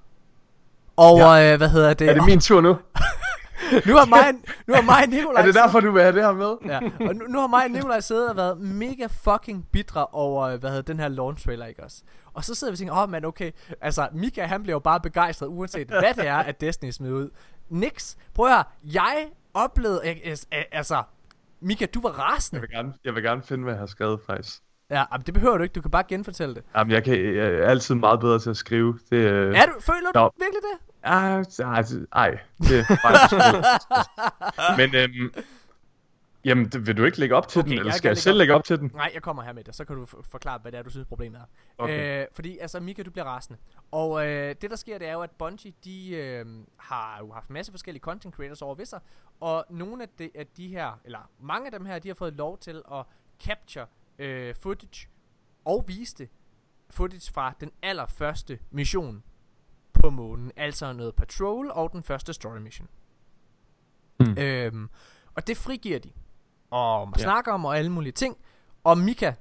Og ja. øh, hvad hedder det? Er det min tur nu? *laughs* nu har mig, nu har mig og Nikolaj *laughs* Er det derfor, du vil have det her med? Ja, og nu, nu har mig og Nikolaj siddet og været mega fucking bitre over, øh, hvad hedder den her launch trailer, ikke også? Og så sidder vi og tænker, åh oh, man, okay, altså Mika han bliver jo bare begejstret, uanset hvad det er, at Destiny smider ud. Nix, prøv at høre, jeg oplevede, altså, Mika, du var Jeg rasende. vil gerne, jeg vil gerne finde, hvad jeg har skrevet, faktisk. Ja, men det behøver du ikke, du kan bare genfortælle det. Jamen, jeg, kan, jeg er altid meget bedre til at skrive. Det, øh... Er du, føler du virkelig det? Ah, ej, ej, det er faktisk *laughs* Men, øhm, jamen, det, vil du ikke lægge op til Okay, den, eller jeg skal jeg selv op. lægge op til den? Nej, jeg kommer her med det, så kan du forklare, hvad det er, du synes problemet er. Okay. Øh, fordi, altså, Mika, du bliver rasende. Og øh, det, der sker, det er jo, at Bungie, de øh, har jo haft masse forskellige content creators over ved sig, og nogle af de, af de her, eller mange af dem her, de har fået lov til at capture øh, footage og vise det. Footage fra den allerførste mission på månen, altså noget patrol og den første story mission. Hmm. Øhm, og det frigiver de. Og Ja. snakker om og alle mulige ting. Og Mika,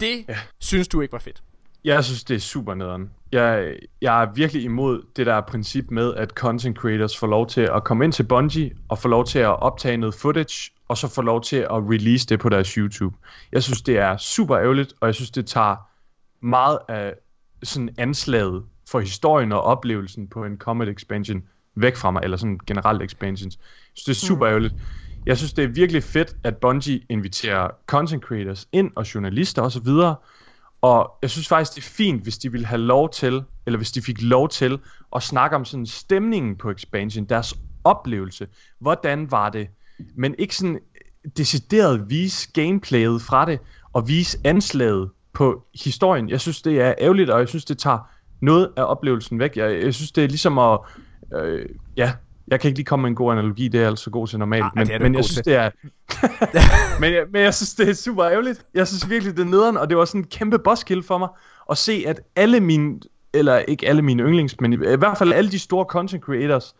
det ja. Synes du ikke var fedt. Jeg synes, det er super nederen. Jeg, jeg er virkelig imod det der princip med, at content creators får lov til at komme ind til Bungie og få lov til at optage noget footage, og så få lov til at release det på deres YouTube. Jeg synes, det er super ærgerligt, og jeg synes, det tager meget af sådan anslaget for historien og oplevelsen på en Comet expansion væk fra mig, eller sådan generelt expansions. Jeg synes, det er super ærgerligt. Jeg synes, det er virkelig fedt, at Bungie inviterer content creators ind, og journalister osv., og jeg synes faktisk, det er fint, hvis de ville have lov til, eller hvis de fik lov til, at snakke om sådan stemningen på expansion, deres oplevelse. Hvordan var det? Men ikke sådan decideret vise gameplayet fra det, og vise anslaget på historien. Jeg synes, det er ærgerligt, og jeg synes, det tager noget af oplevelsen væk. Jeg, jeg synes, det er ligesom at... Øh, ja, jeg kan ikke lige komme med en god analogi, det er altså god til normalt, Ej, men, det er men jeg synes, til. det er... *laughs* men, jeg, men jeg synes, det er super ærgerligt. Jeg synes virkelig, det er nederen, og det var sådan en kæmpe bosskill for mig at se, at alle mine, eller ikke alle mine yndlings, men i, i hvert fald alle de store content creators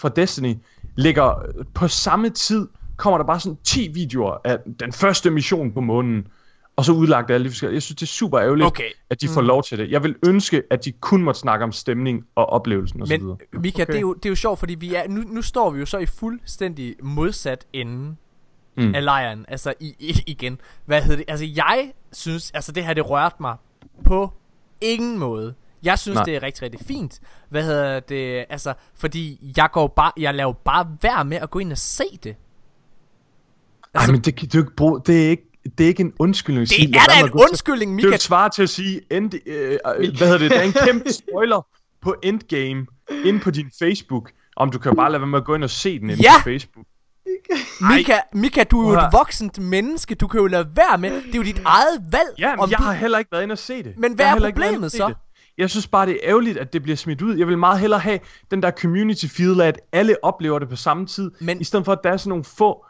fra Destiny, ligger på samme tid, kommer der bare sådan 10 videoer af den første mission på månen, og så udlagt alle de forskellige. Jeg synes, det er super ærgerligt, Okay. at de får lov til det. Jeg vil ønske, at de kun måtte snakke om stemning og oplevelsen osv. Men Mika, okay. det, er jo, det er jo sjovt, fordi vi er, nu, nu står vi jo så i fuldstændig modsat ende mm. Mm. af lejren. Altså i, i, igen. Hvad hedder det? Altså jeg synes, altså det her det rørte mig på ingen måde. Jeg synes, Nej. Det er rigtig, rigtig fint. Hvad hedder det? Altså, fordi jeg går bare, jeg laver bare værd med at gå ind og se det. Ej, men det kan du ikke bruge. Det er ikke, det er ikke en undskyldning. Det er da en undskyldning, Det er Mika. svar til at sige, end, øh, øh, hvad hedder det, der er en kæmpe spoiler på Endgame ind på din Facebook. Om du kan bare lade være med at gå ind og se den inde Ja! på Facebook. Mika, Mika, du er jo et voksent menneske. Du kan jo lade være med. Det er jo dit eget valg. Ja, men om jeg du... har heller ikke været inde og se det. Men hvad Jeg er problemet så? det. Jeg synes bare, det er ærgerligt, at det bliver smidt ud. Jeg vil meget hellere have den der community feel at alle oplever det på samme tid. Men- I stedet for, at der er sådan nogle få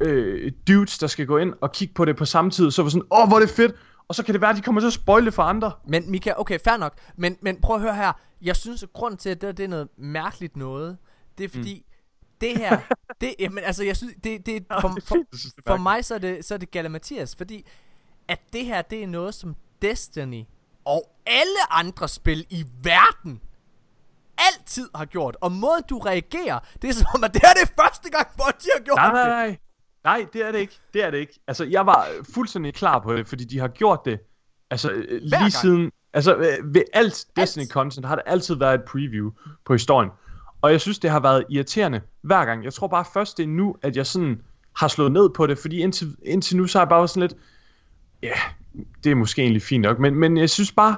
øh, dudes, der skal gå ind og kigge på det på samme tid. Så var sådan, åh, hvor er det fedt. og så kan det være, at de kommer til at spoile for andre. Men Mika, okay, fair nok. Men, men prøv at høre her. Jeg synes, at grunden til, at det, det er noget mærkeligt noget, det er fordi, mm. det her, *laughs* det, jamen, altså, jeg synes, det, det, for, for, for mig, så er det, så er det Gala Mathias, fordi, at det her, det er noget, som Destiny og alle andre spil i verden altid har gjort. Og måden, du reagerer, det er som om, at det her det er første gang, de har gjort nej, det. nej. Nej, det er det ikke. Det er det ikke. Altså, jeg var fuldstændig klar på det, fordi de har gjort det. Altså, øh, lige gang. siden... Altså, øh, ved alt Destiny-content har der altid været et preview på historien. Og jeg synes, det har været irriterende hver gang. Jeg tror bare først, det er nu, at jeg sådan har slået ned på det, fordi indtil, indtil nu, så har jeg bare været sådan lidt... Ja, det er måske egentlig fint nok, men, men jeg synes bare...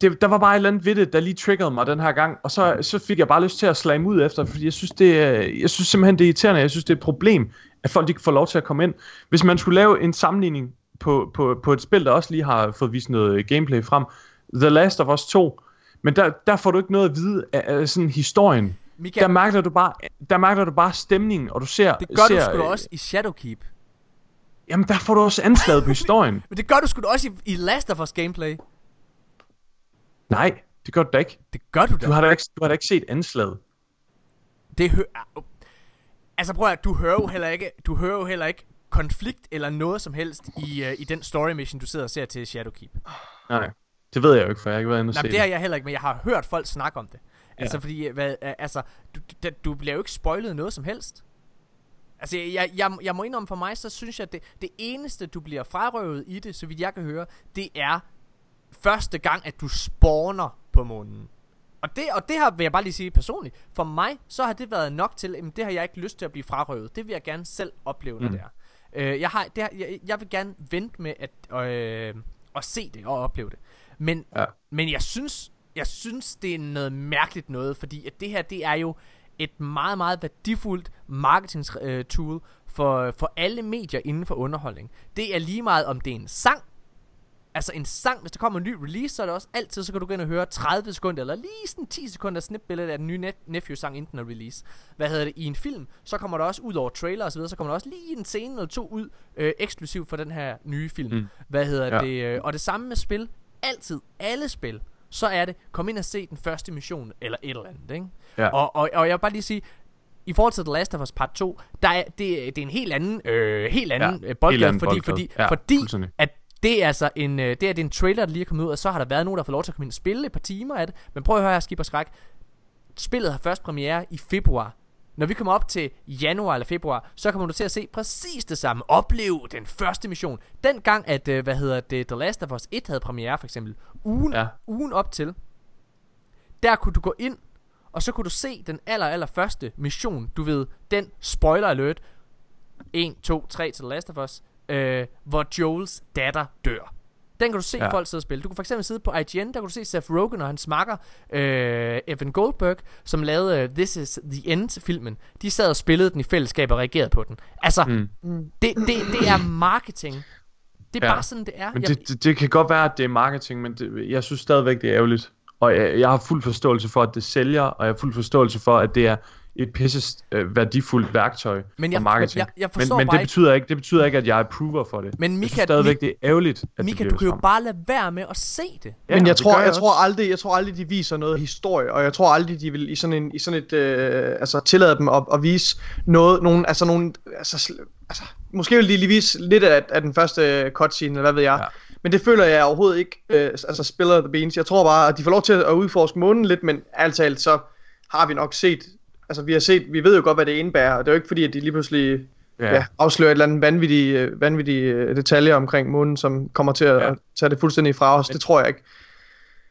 Det, der var bare et eller andet ved det, der lige triggede mig den her gang, og så, så fik jeg bare lyst til at slage ud efter, fordi jeg synes, det er, jeg synes simpelthen, det er irriterende, jeg synes, det er et problem, at folk ikke får lov til at komme ind. Hvis man skulle lave en sammenligning på, på, på et spil, der også lige har fået vist noget gameplay frem, The Last of Us 2, men der, der får du ikke noget at vide af, af sådan historien. Michael, Der mærker du bare, der mærker du bare stemningen, og du ser... det gør ser, du sgu øh, også i Shadowkeep. Jamen, der får du også anslaget på *laughs* historien. Men det gør du sgu også i, i Last of Us gameplay. Nej, det gør du da ikke. Det gør du da. Du har da ikke, du har da ikke set anslaget. Det hø- ah, Altså prøv at du hører jo heller ikke, du hører jo heller ikke konflikt eller noget som helst i, uh, i den story mission, du sidder og ser til Shadowkeep. Nej, det ved jeg jo ikke, for jeg har ikke været inde og Nej, det har jeg heller ikke, men jeg har hørt folk snakke om det. Ja. Altså fordi, øh, hvad, uh, altså, du, du, du bliver jo ikke spoilet noget som helst. Altså, jeg, jeg, jeg må indrømme for mig, så synes jeg, at det, det eneste, du bliver frarøvet i det, så vidt jeg kan høre, det er første gang, at du spawner på månen. Og det, og det har, vil jeg bare lige sige personligt, for mig, så har det været nok til, at det har jeg ikke lyst til at blive frarøvet. Det vil jeg gerne selv opleve, når Mm. det er. Øh, jeg, har, det har, jeg, jeg vil gerne vente med at, øh, at se det og opleve det. Men, Ja. men jeg synes, jeg synes, det er noget mærkeligt noget, fordi at det her, det er jo et meget, meget værdifuldt marketing øh, tool for, for alle medier inden for underholdning. Det er lige meget, om det er en sang, Altså en sang, hvis der kommer en ny release, så er det også altid, så kan du gå ind og høre 30 sekunder, eller lige sådan 10 sekunder snipbillede af den nye Nep- Nephew-sang, inden den er release. Hvad hedder det? I en film, så kommer der også ud over trailer og så videre, så kommer der også lige en scene eller to ud, øh, eksklusivt for den her nye film. Mm. Hvad hedder Ja. det? Øh, og det samme med spil. Altid. Alle spil. Så er det, kom ind og se den første mission, eller et eller andet, ikke? Ja. Og, og, og jeg vil bare lige sige, i forhold til The Last of Us Part 2, der er, det, det er en helt anden, øh, helt anden Ja, ja, boldgade, fordi, boldgade. fordi, Ja, fordi at det er altså en, øh, det er, det er en trailer, der lige er kommet ud, og så har der været nogen, der får lov til at komme ind og spille et par timer af det. Men prøv at høre her, Skib og Skræk. Spillet har først premiere i februar. Når vi kommer op til januar eller februar, så kommer du til at se præcis det samme. Opleve den første mission. Den gang, at, øh, hvad hedder det, The Last of Us 1 havde premiere, for eksempel. Ugen, Ja. ugen op til. Der kunne du gå ind, og så kunne du se den aller, aller første mission. Du ved, den spoiler alert. 1, 2, 3 til The Last of Us. Øh, hvor Joels datter dør. Den kan du se Ja. folk sidde og spille. Du kan for eksempel sidde på IGN, der kan du se Seth Rogen og hans makker, øh, Evan Goldberg, som lavede øh, This is the End-filmen. De sad og spillede den i fællesskab og reagerede på den. Altså, Mm. det, det, det er marketing. Det er Ja. bare sådan, det er. Men det, det, det kan godt være, at det er marketing, men det, jeg synes stadigvæk, det er ærgerligt. Og jeg, jeg har fuld forståelse for, at det sælger, og jeg har fuld forståelse for, at det er et pisse øh, værdifuldt værktøj Men for jeg- marketing. jeg- jeg men men bare det, betyder ikke, det betyder ikke, at jeg approver for det. Men jeg Mika, synes stadigvæk, det er ærgerligt, at Mika, det du kan jo sådan. bare lade være med at se det. Ja, Men jeg det tror, jeg, også. tror aldrig, jeg tror aldrig, de viser noget historie, og jeg tror aldrig, de vil i sådan en, i sådan et, øh, altså tillade dem at, at vise noget, nogen, altså nogen, altså, altså, måske vil de lige vise lidt af, af den første cutscene, eller hvad ved jeg. Ja. Men det føler jeg overhovedet ikke, øh, altså spiller the beans. Jeg tror bare, at de får lov til at udforske månen lidt, men ærligt talt, så har vi nok set, altså vi har set, vi ved jo godt, hvad det indebærer, og det er jo ikke fordi, at de lige pludselig ja. Ja, afslører et eller andet vanvittige, øh, vanvittige øh, detaljer omkring månen, som kommer til at, Ja. tage det fuldstændig fra os. Det tror jeg ikke.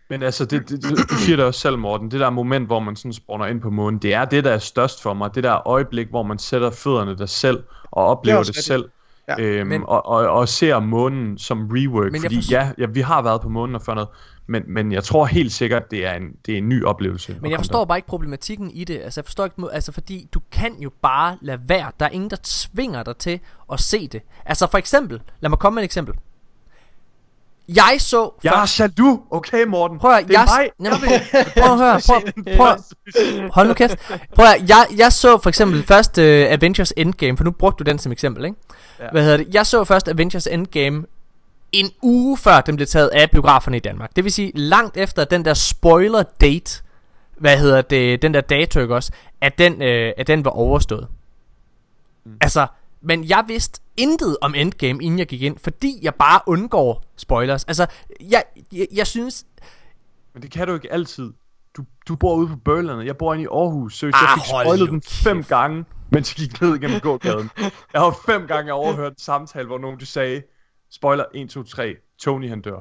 Men altså, det, det, du siger det også selv, Morten. Det der moment, hvor man sådan spawner ind på månen, det er det, der er størst for mig. Det der øjeblik, hvor man sætter fødderne der selv, og oplever det, rigtigt. selv. Ja. Øhm, Men- og, og, og ser månen som rework. Men jeg fordi forstår- ja, ja, vi har været på månen og før noget, men, men jeg tror helt sikkert, det er en, det er en ny oplevelse. Men jeg forstår bare ikke problematikken i det. Altså, jeg forstår ikke, altså, fordi du kan jo bare lade være. Der er ingen, der tvinger dig til at se det. Altså, for eksempel, lad mig komme med et eksempel. Jeg så. Jeg er først... jaloux, okay Morten? Prøv at, det er jeg, mig. *laughs* Jamen, prøv, prøv at høre, prøv, prøv, hold nu kæft. *laughs* Prøv at, jeg, jeg så for eksempel først uh, Avengers Endgame, for nu brugte du den som eksempel, ikke? Ja. Hvad hedder det? Jeg så først Avengers Endgame en uge før den blev taget af biograferne i Danmark. Det vil sige langt efter den der spoiler date, hvad hedder det, den der dato ikke også, at den, øh, at den var overstået. Mm. Altså, men jeg vidste intet om Endgame, inden jeg gik ind, fordi jeg bare undgår spoilers. Altså, jeg, jeg, jeg synes... Men det kan du ikke altid. Du, du bor ude på Børlerne. Jeg bor inde i Aarhus. Så Ah, jeg fik hold spoilet den fem gange, mens jeg gik ned gennem gågaden. *laughs* Jeg har fem gange overhørt en samtale, hvor nogen de sagde, spoiler 1, 2, 3, Tony han dør.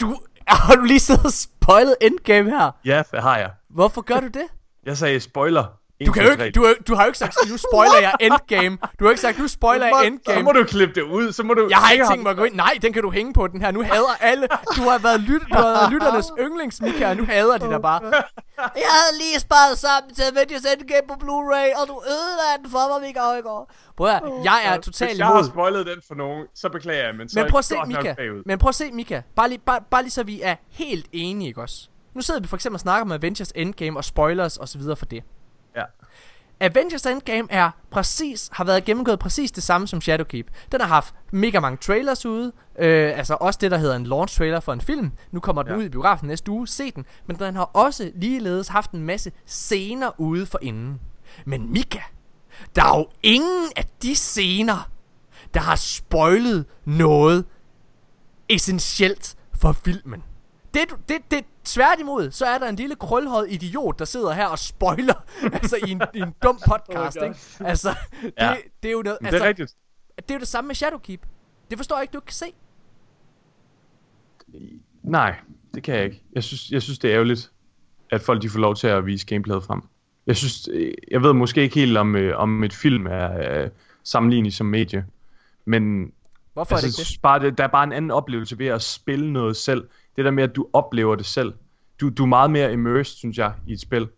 Du, *laughs* har du lige siddet og spoilet Endgame her? Ja, det har jeg. Hvorfor gør du det? Jeg sagde spoiler 1, Du, kan 2, jo 3. ikke, du, har- du har jo ikke sagt, nu spoiler jeg Endgame. Du har ikke sagt, nu spoiler jeg Så Endgame. må du klippe det ud, så må du... Jeg har ikke tænkt mig at gå ind. Nej, den kan du hænge på, den her. Nu hader alle. Du har været, lyt, du har været lytternes yndlings, Mika, og nu hader de dig bare. Jeg havde lige sparet sammen til Avengers Endgame på Blu-ray, og du ødelagde den for mig, Mika Højgaard. Prøv at jeg er totalt Hvis jeg har imod. spoilet den for nogen, så beklager jeg, men så Men prøv at se, Mika. Men prøv at se, Mika. Bare lige, bare, bare lige så vi er helt enige, ikke også? Nu sidder vi for eksempel og snakker om Avengers Endgame og spoilers og så videre for det. Ja. Avengers Endgame er præcis, har været gennemgået præcis det samme som Shadowkeep. Den har haft mega mange trailers ude, øh, altså også det der hedder en launch trailer for en film. Nu kommer den Ja. ud i biografen næste uge, se den. Men den har også ligeledes haft en masse scener ude for inden. Men Mika, der er jo ingen af de scener, der har spoilet noget essentielt for filmen. Det, det, det, tværtimod, så er der en lille krølhåret idiot, der sidder her og spoiler, *laughs* altså i en, i en dum *laughs* podcast, Oh ikke? Altså, det, Ja. det er jo noget, altså, det er rigtigt. det er jo det samme med Shadowkeep. Det forstår jeg ikke, du ikke kan se. Nej, det kan jeg ikke. Jeg synes, jeg synes det er ærgerligt, at folk de får lov til at vise gameplayet frem. Jeg synes, jeg ved måske ikke helt om, øh, om et film er øh, sammenlignet som medie, men Hvorfor altså, er det ikke synes bare, det, der er bare en anden oplevelse ved at spille noget selv. Det der med, at du oplever det selv. Du, du er meget mere immersed, synes jeg, i et spil,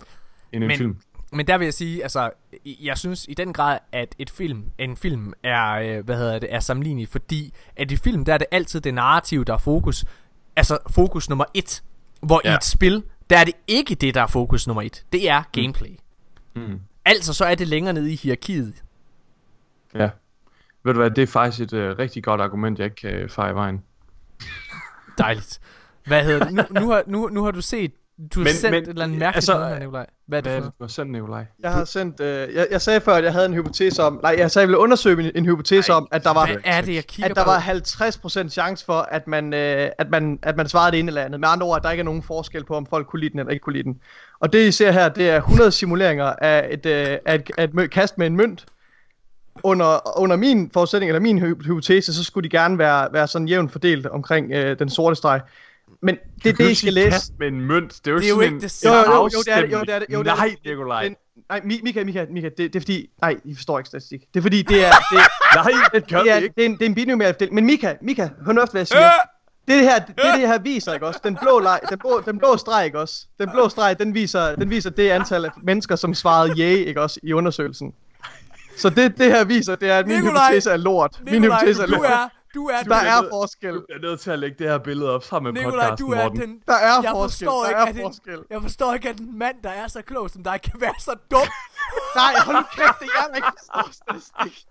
end en Men- film. Men der vil jeg sige, altså, jeg synes i den grad, at et film, en film er, øh, hvad hedder det, er sammenlignelig, fordi at i film, der er det altid det narrativ, der er fokus. Altså fokus nummer et. Hvor ja. i et spil, der er det ikke det, der er fokus nummer et. Det er gameplay. Mm. Altså, så er det længere nede i hierarkiet. Ja. Ved du hvad, det er faktisk et øh, rigtig godt argument, jeg ikke kan øh, i vejen. Dejligt. Hvad hedder det? Nu, nu, har, nu, nu har du set, du har Men- sendt men, et eller andet mærkeligt altså, noget her, Nikolaj. Hvad er det Hvad er for du har sendt, Nikolaj? Jeg har sendt, øh, jeg, jeg sagde før, at jeg havde en hypotese om, nej, jeg sagde, at jeg ville undersøge en, en hypotese Ej, om, at der var, Hvad er det, jeg kigger at der på? var 50% chance for, at man, øh, at, man, at man svarede det ene eller andet. Med andre ord, at der ikke er nogen forskel på, om folk kunne lide den eller ikke kunne lide den. Og det I ser her, det er 100 simuleringer af et, øh, af et, af et kast med en mønt. Under, under min forudsætning, eller min hy- hypotese, så skulle de gerne være, være sådan jævnt fordelt omkring øh, den sorte streg. Men det er Du det, jo I skal læse. kast med en mønt. Det er jo, Det er jo sådan ikke en, det Jo, jo, en jo, jo, det er det, jo, det er det, jo, det er Nej, det. Nikolaj. Den, nej, Mi- Mika, Mika, Mika, det, det er fordi, nej, I forstår ikke statistik. Det er fordi, det er, det, *laughs* Nej, det gør det er, ikke. det er en, det er en binomial fordeling. Men Mika, Mika, hør nu efter, hvad jeg siger. Det, det her, det, det, det her viser, ikke også? Den blå, leg, den, blå, den blå streg, ikke også? Den blå streg, den viser, den viser det antal af mennesker, som svarede ja, ikke også, i undersøgelsen. Så det, det her viser, det er, at min Nikolaj! hypotese er lort. Min Nikolaj, hypotese er du lort. er, du er, Der er nødt- forskel. Du er nødt til at lægge det her billede op sammen med Nikolaj, podcasten, du er Morten. den... Der er jeg forskel. Forstår Der ikke, er at en, forskel. Jeg forstår ikke, at en mand, der er så klog som dig, kan være så dum. *laughs* Nej, hold nu kæft, det er jeg, der ikke forstår statistik.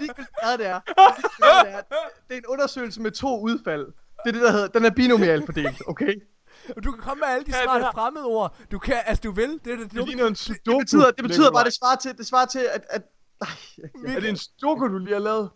Ligegyldigt det er. Det er. Det er en undersøgelse med to udfald. Det er det, der hedder, den er binomial fordelt, okay? Du kan komme med alle de Ja, det smarte her- fremmedord. Du kan, altså du vil. Det er det Det en Det sudoku. betyder, det betyder bare, det svarer til, det svarer til at, at Ej, Er det en sudoku, du lige har lavet?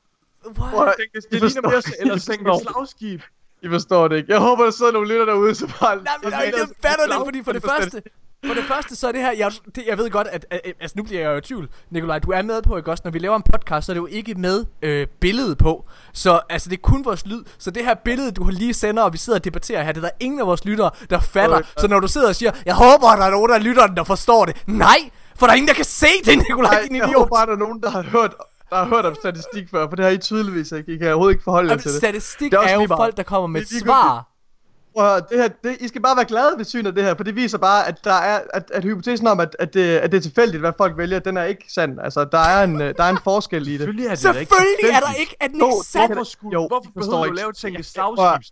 What? At- Det, det ligner forstår mere eller sænke et slagskib. I forstår det ikke. Jeg håber, der sidder nogle lytter derude, så bare... Nej, men jeg fatter det fordi for det første, for det første, så er det her, jeg, det, jeg ved godt, at, at, at, altså nu bliver jeg jo i tvivl, Nikolaj, du er med på, ikke også, når vi laver en podcast, så er det jo ikke med øh, billede på, så altså det er kun vores lyd, så det her billede, du har lige sender, og vi sidder og debatterer her, det er der ingen af vores lyttere, der fatter, Øh, så når du sidder og siger, jeg håber, der er nogen af lytterne, der forstår det, nej, for der er ingen, der kan se det, Nikolaj, din jeg idiot. håber bare, der er nogen, der har hørt, der har hørt om statistik før, for det har I tydeligvis ikke. I kan overhovedet ikke forholde jer til det. statistik Det er er jo meget. folk, der kommer med Det svar. Prøv det her, det, I skal bare være glade ved synet af det her, for det viser bare, at der er, at, at hypotesen om, at, at, det, at det er tilfældigt, hvad folk vælger, den er ikke sand. Altså, der er en, øh, der er en forskel i det. Selvfølgelig er det da ikke Selvfølgelig er der ikke, at den Jo, ikke det sand. Hvorfor, skulle, Jo, hvorfor I forstår behøver du ikke. lave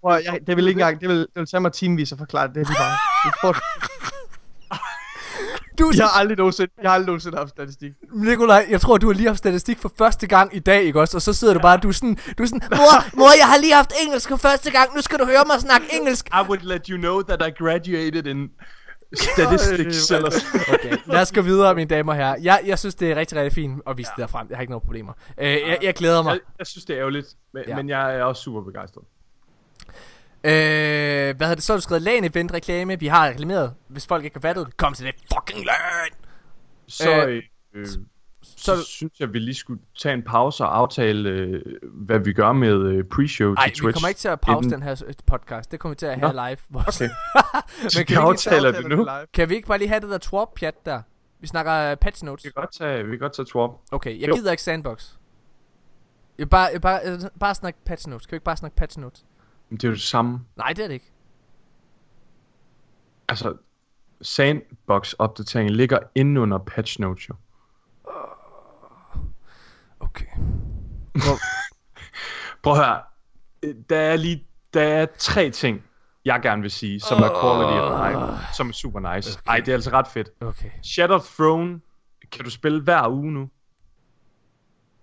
prøv, at- jeg, det vil ikke engang, det vil, det vil tage mig timevis at forklare det. Det er lige bare. I får, Du Jeg har aldrig nogensinde, jeg har aldrig nogensinde haft statistik. Nikolaj, jeg tror, du har lige haft statistik for første gang i dag, ikke også? Og så sidder du bare, du er sådan, du er sådan mor, mor, jeg har lige haft engelsk for første gang, nu skal du høre mig snakke engelsk. I would let you know that I graduated in statistics. eller Okay, lad os gå videre, mine damer og herrer. Jeg, jeg synes, det er rigtig, rigtig fint at vise ja. det derfrem. Jeg har ikke nogen problemer. Øh, jeg, jeg glæder mig. jeg, jeg synes, det er ærgerligt, men, Ja. ja. men jeg er også super begejstret. Øh, hvad har det så? Du skrevet LAN event reklame. Vi har reklameret, hvis folk ikke har fattet det. Kom til det fucking LAN! Så, Øh, øh, øh, så- så, synes jeg, vi lige skulle tage en pause og aftale, øh, hvad vi gør med øh, pre-show Nej, til Twitch. vi kommer ikke til at pause inden- den her øh, podcast. Det kommer vi til at have Nå. live. Okay. *laughs* Men Så kan vi ikke, aftaler det nu. live. kan vi ikke bare lige have det der twerp-pjat der? Vi snakker uh, patch notes. Vi kan godt tage, vi kan godt tage Twop. Okay, jeg Jo. gider ikke sandbox. Jeg bare, jeg bare, jeg vil bare snakke patch notes. Kan vi ikke bare snakke patch notes? Men det er jo det samme. Nej, det er det ikke. Altså, sandbox-opdateringen ligger inde under patch notes jo. Okay. Prøv at høre. Øh, Der er lige der er tre ting, jeg gerne vil sige, som er quality of life, som er super nice. Okay. Ej, det er altså ret fedt. Okay. Shattered Throne kan du spille hver uge nu.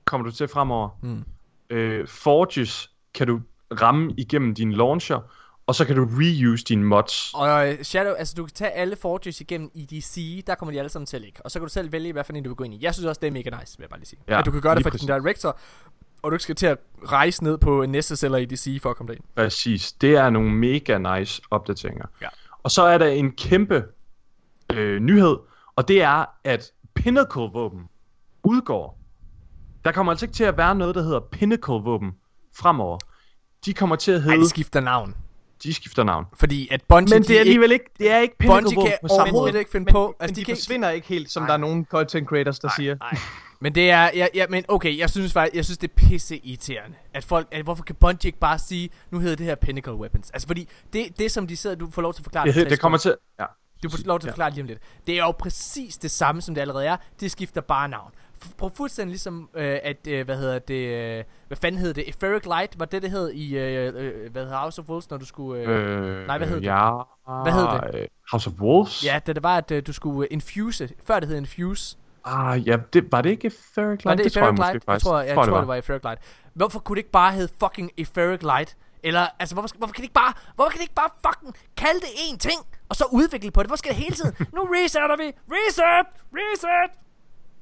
Kommer du til fremover. Mm. Øh, Forges kan du ramme igennem din launcher, og så kan du reuse dine mods. Og øh, Shadow, altså du kan tage alle Forges igennem EDC, der kommer de alle sammen til at ligge. Og så kan du selv vælge, hvad for en du vil gå ind i. Jeg synes også, det er mega nice, vil jeg bare lige sige. Ja, at du kan gøre det for præcis. din director, og du ikke skal til at rejse ned på Nessus eller EDC for at komme derind. Præcis. Det er nogle mega nice opdateringer. Ja. Og så er der en kæmpe øh, nyhed, og det er, at Pinnacle-våben udgår. Der kommer altså ikke til at være noget, der hedder Pinnacle-våben fremover. De kommer til at Ej, hedde, de skifter navn. de skifter navn. Fordi at Bungie, Men de det er alligevel ikke, det er ikke Bungie kan på samme overhovedet måde. ikke finde Men, på. men Altså, de, de kan ikke... forsvinder ikke helt, som Nej. der er nogle content creators, der siger. Nej. Men det er, ja, ja, men okay, jeg synes faktisk, jeg synes det er pisse irriterende, at folk, at hvorfor kan Bungie ikke bare sige, nu hedder det her Pinnacle Weapons? Altså fordi, det, det som de sidder, du får lov til at forklare Det, 60 det kommer til... Ja. Du får lov til at forklare det lige om lidt. Det er jo præcis det samme, som det allerede er. Det skifter bare navn. På fuldstændig ligesom, øh, at, øh, hvad hedder det, øh, hvad fanden hed det? Etheric Light, var det, det hed i, øh, øh, hvad hedder House of Wolves, når du skulle... Øh, Øh, nej, hvad hed det? Ja, Hvad hed det? øh, House of Wolves? ja, da det var, at øh, du skulle øh, infuse, før det hed infuse. Ah, ja, det, var det ikke Etheric Light? Var det, det tror jeg måske Light? Jeg tror, jeg, tror, det var Etheric Light. Hvorfor kunne det ikke bare hedde fucking Etheric Light? Eller, altså, hvorfor, hvorfor kan det ikke bare, hvorfor kan det ikke bare fucking kalde det én ting, og så udvikle på det? Hvorfor skal det hele tiden? Nu resetter vi! Reset! Reset!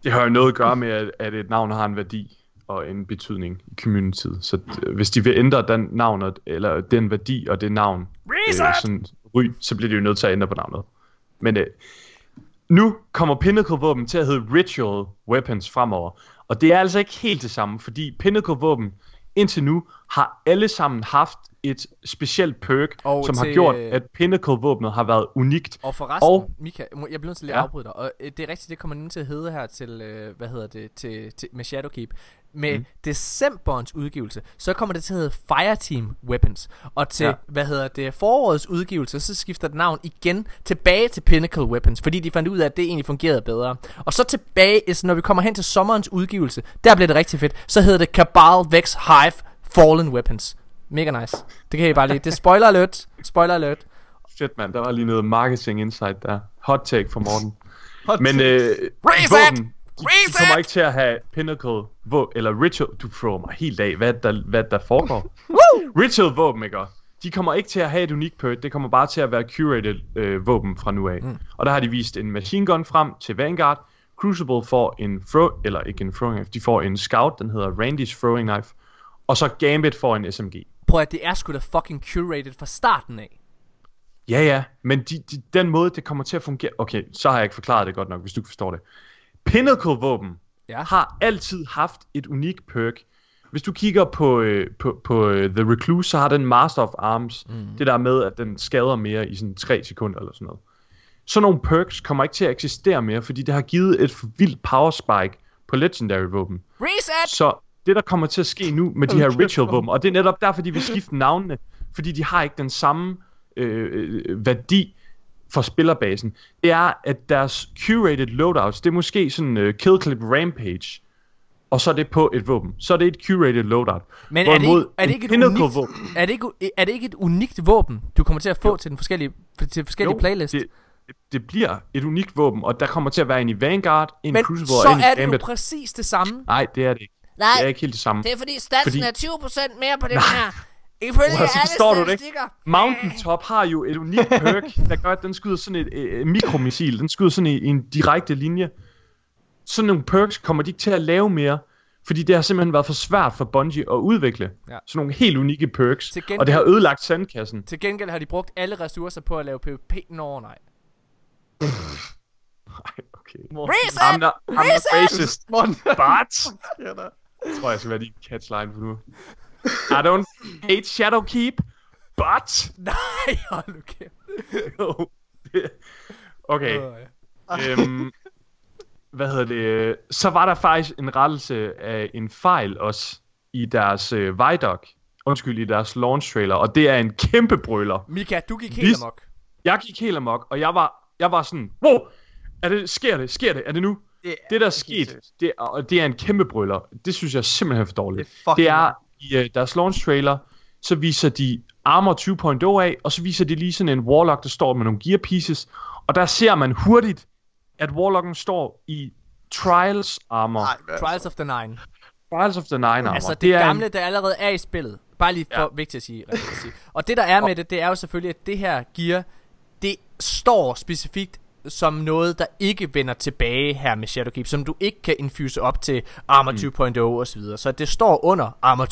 Det har jo noget at gøre med, at, at et navn har en værdi og en betydning i communityet. Så øh, hvis de vil ændre den navnet, eller den værdi og det navn, Reset! sådan ry, så bliver de jo nødt til at ændre på navnet. Men øh, nu kommer Pinnacle-våben til at hedde Ritual Weapons fremover. Og det er altså ikke helt det samme, fordi Pinnacle-våben indtil nu har alle sammen haft et specielt perk, Og som har til, gjort, øh, at Pinnacle-våbnet har været unikt. Og forresten, Og- Mika, jeg bliver nødt til at Ja. afbryde dig. Og øh, det er rigtigt, det kommer nemlig til at hedde her til, øh, hvad hedder det, til, til, med Shadowkeep. Med Mm. decemberens udgivelse, så kommer det til at hedde Fireteam Weapons. Og til, Ja. hvad hedder det, forårets udgivelse, så skifter det navn igen tilbage til Pinnacle Weapons. Fordi de fandt ud af, at det egentlig fungerede bedre. Og så tilbage, altså, når vi kommer hen til sommerens udgivelse, der bliver det rigtig fedt. Så hedder det Cabal Vex Hive Fallen Weapons. Mega nice. Det kan I bare lige. Det er spoiler alert. Spoiler alert. Shit, mand, der var lige noget marketing insight der. Hot take fra Morten. Hot Men take. øh, våben, de, de kommer ikke til at have Pinnacle våben, eller Ritual, du thrower mig helt af, hvad der, hvad der foregår. *laughs* Ritual våben, ikke? De kommer ikke til at have et unikt perk, det kommer bare til at være curated øh, våben fra nu af. Mm. Og der har de vist en machine gun frem til Vanguard. Crucible får en throw, eller ikke en throwing knife, de får en scout, den hedder Randy's throwing knife. Og så Gambit får en SMG. Prøv at det er sgu da fucking curated fra starten af. Ja, ja, men de, de, den måde, det kommer til at fungere... Okay, så har jeg ikke forklaret det godt nok, hvis du forstår det. Pinnacle-våben Ja. har altid haft et unikt perk. Hvis du kigger på, øh, på, på øh, The Recluse, så har den Master of Arms. Mm. Det der med, at den skader mere i sådan 3 sekunder eller sådan noget. Sådan nogle perks kommer ikke til at eksistere mere, fordi det har givet et for vildt power spike på Legendary våben. Reset! Så det, der kommer til at ske nu med de her ritual-våben, og det er netop derfor, de vil skifte navnene, fordi de har ikke den samme øh, øh, værdi for spillerbasen, det er, at deres curated loadouts, det er måske sådan uh, Kill Clip Rampage, og så er det på et våben. Så er det et curated loadout. Men er det, ikke, er, det ikke et unikt, våben, er, det ikke, er det ikke et unikt våben, du kommer til at få til den forskellige, til forskellige jo, playlist? det, det bliver et unikt våben, og der kommer til at være en i Vanguard, en i Men Crucible så og en i er det jo Gambit. præcis det samme. Nej, det er det ikke. Nej, Det er ikke helt det samme. det er fordi statsen Fordi- er 20% mere på den her. Ifølge alle forstår du det ikke. statistikker. Mountaintop har jo et unikt perk, der gør, at den skyder sådan et øh, mikromissil. Den skyder sådan i, i en direkte linje. Sådan nogle perks kommer de ikke til at lave mere, fordi det har simpelthen været for svært for Bungie at udvikle. Ja. Sådan nogle helt unikke perks. Gengæld- Og det har ødelagt sandkassen. Til gengæld har de brugt alle ressourcer på at lave PvP. Nå, nej. Okay. Reset! I'm not, I'm not racist, but... *laughs* Jeg tror, jeg skal være din catchline for nu. I don't hate Shadowkeep, but... Nej, hold nu kæft. *laughs* okay. Åh, ja. øhm, hvad hedder det? Så var der faktisk en rettelse af en fejl også i deres øh, Vidoc. Undskyld, i deres launch trailer. Og det er en kæmpe brøler. Mika, du gik helt amok. Jeg gik helt amok, og jeg var, jeg var sådan, wow, er det, sker det, sker det, er det nu? Det, Det der er sket, det, er- og det er en kæmpe brøller. Det synes jeg simpelthen er for dårligt. Det er det er i uh, deres launch trailer, så viser de Armor 2.0 af, og så viser de lige sådan en Warlock, der står med nogle gear pieces, og der ser man hurtigt, at Warlocken står i Trials Armor. Nej, Trials of the Nine. Trials of the Nine Armor. Altså det, er gamle, En, der allerede er i spillet. Bare lige for Ja. vigtigt at sige, rigtigt at sige. Og det der er med det, det er jo selvfølgelig, at det her gear, det står specifikt som noget, der ikke vender tilbage her med Shadowkeep, som du ikke kan infuse op til Armor Mm. 2.0 og så videre. Så det står under Armor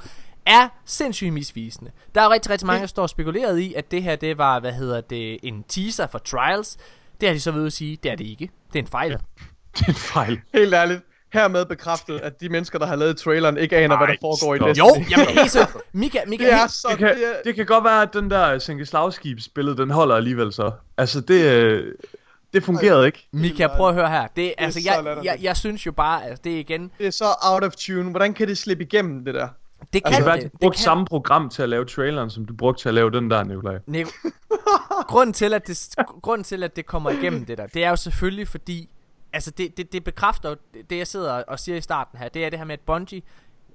2.0 er sindssygt misvisende. Der er rigtig, rigtig mange, der står spekuleret i, at det her, det var, hvad hedder det, en teaser for Trials. Det har de så ved at sige, det er det ikke. Det er en fejl. Ja. *laughs* det er en fejl. Helt ærligt. Hermed bekræftet, at de mennesker, der har lavet traileren, ikke aner, hvad der Ej, foregår i stop. Destiny. Jo, jamen helt. Mika, Mika, Det er så... Det kan, det er, det kan godt være, at den der Sænkeslagskibsbillede, den holder alligevel så. Altså, det, øh, det fungerede ikke. Mika, prøv at høre her. Det, altså, så jeg, latterligt. jeg, jeg synes jo bare, at det er igen... det er så out of tune. Hvordan kan det slippe igennem, det der? Det kan Altså, det. de det brugte kan, samme program til at lave traileren, som du brugte til at lave den der, Nikolaj. Nico, grunden, til, at det, grunden til, at det kommer igennem det der, det er jo selvfølgelig fordi... Altså, det, det, det bekræfter det, jeg sidder og siger i starten her. Det er det her med, at Bungie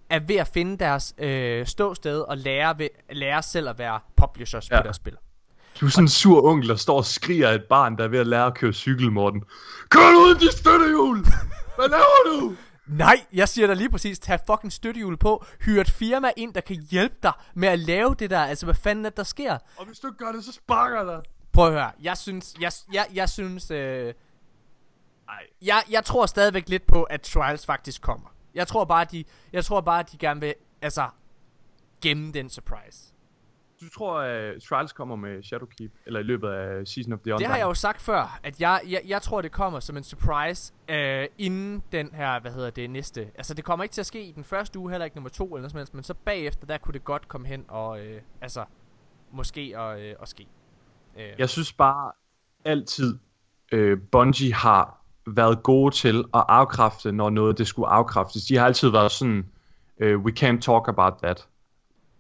er ved at finde deres øh, ståsted og lære, ved, lære selv at være publishers ja. På deres spil. Du er sådan en sur onkel, der står og skriger af et barn, der er ved at lære at køre cykel, Morten. Kør ud dit støttehjul! Hvad laver du? *laughs* Nej, jeg siger dig lige præcis, tag fucking støttehjul på, hyr et firma ind, der kan hjælpe dig med at lave det der. Altså, hvad fanden er det, der sker? Og hvis du ikke gør det, så sparker jeg dig. Prøv at høre, jeg synes, jeg, jeg, jeg synes, øh. Jeg, jeg tror stadigvæk lidt på, at Trials faktisk kommer. Jeg tror bare, de, jeg tror bare, de gerne vil, altså, gemme den surprise. Du tror, at Trials kommer med Shadowkeep, eller i løbet af Season of the Undying? Det har jeg jo sagt før, at jeg, jeg, jeg tror, det kommer som en surprise, øh, inden den her, hvad hedder det, næste. Altså, det kommer ikke til at ske i den første uge, heller ikke nummer to eller noget som helst, men så bagefter, der kunne det godt komme hen og, øh, altså, måske og, øh, og ske. Øh, Jeg synes bare altid, øh, Bungie har været gode til at afkræfte, når noget det skulle afkræftes. De har altid været sådan, øh, we can't talk about that,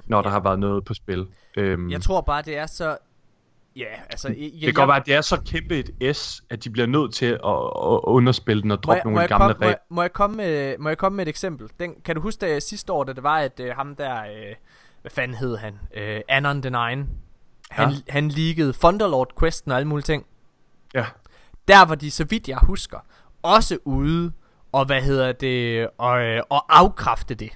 når der har været noget på spil. Øhm, Jeg tror bare, det er så... Ja, altså... Jeg, det kan godt være, at det er så kæmpe et S, at de bliver nødt til at, at underspille den og droppe jeg, nogle gamle komme, må, jeg, regler. må, jeg komme med, må jeg komme med et eksempel? Den, kan du huske det sidste år, da det var, at øh, ham der... Øh, hvad fanden hed han? Øh, Anon the Nine. Han, Ja. han leakede Thunderlord Questen og alle mulige ting. Ja. Der var de, så vidt jeg husker, også ude og hvad hedder det, og, øh, og afkræfte det.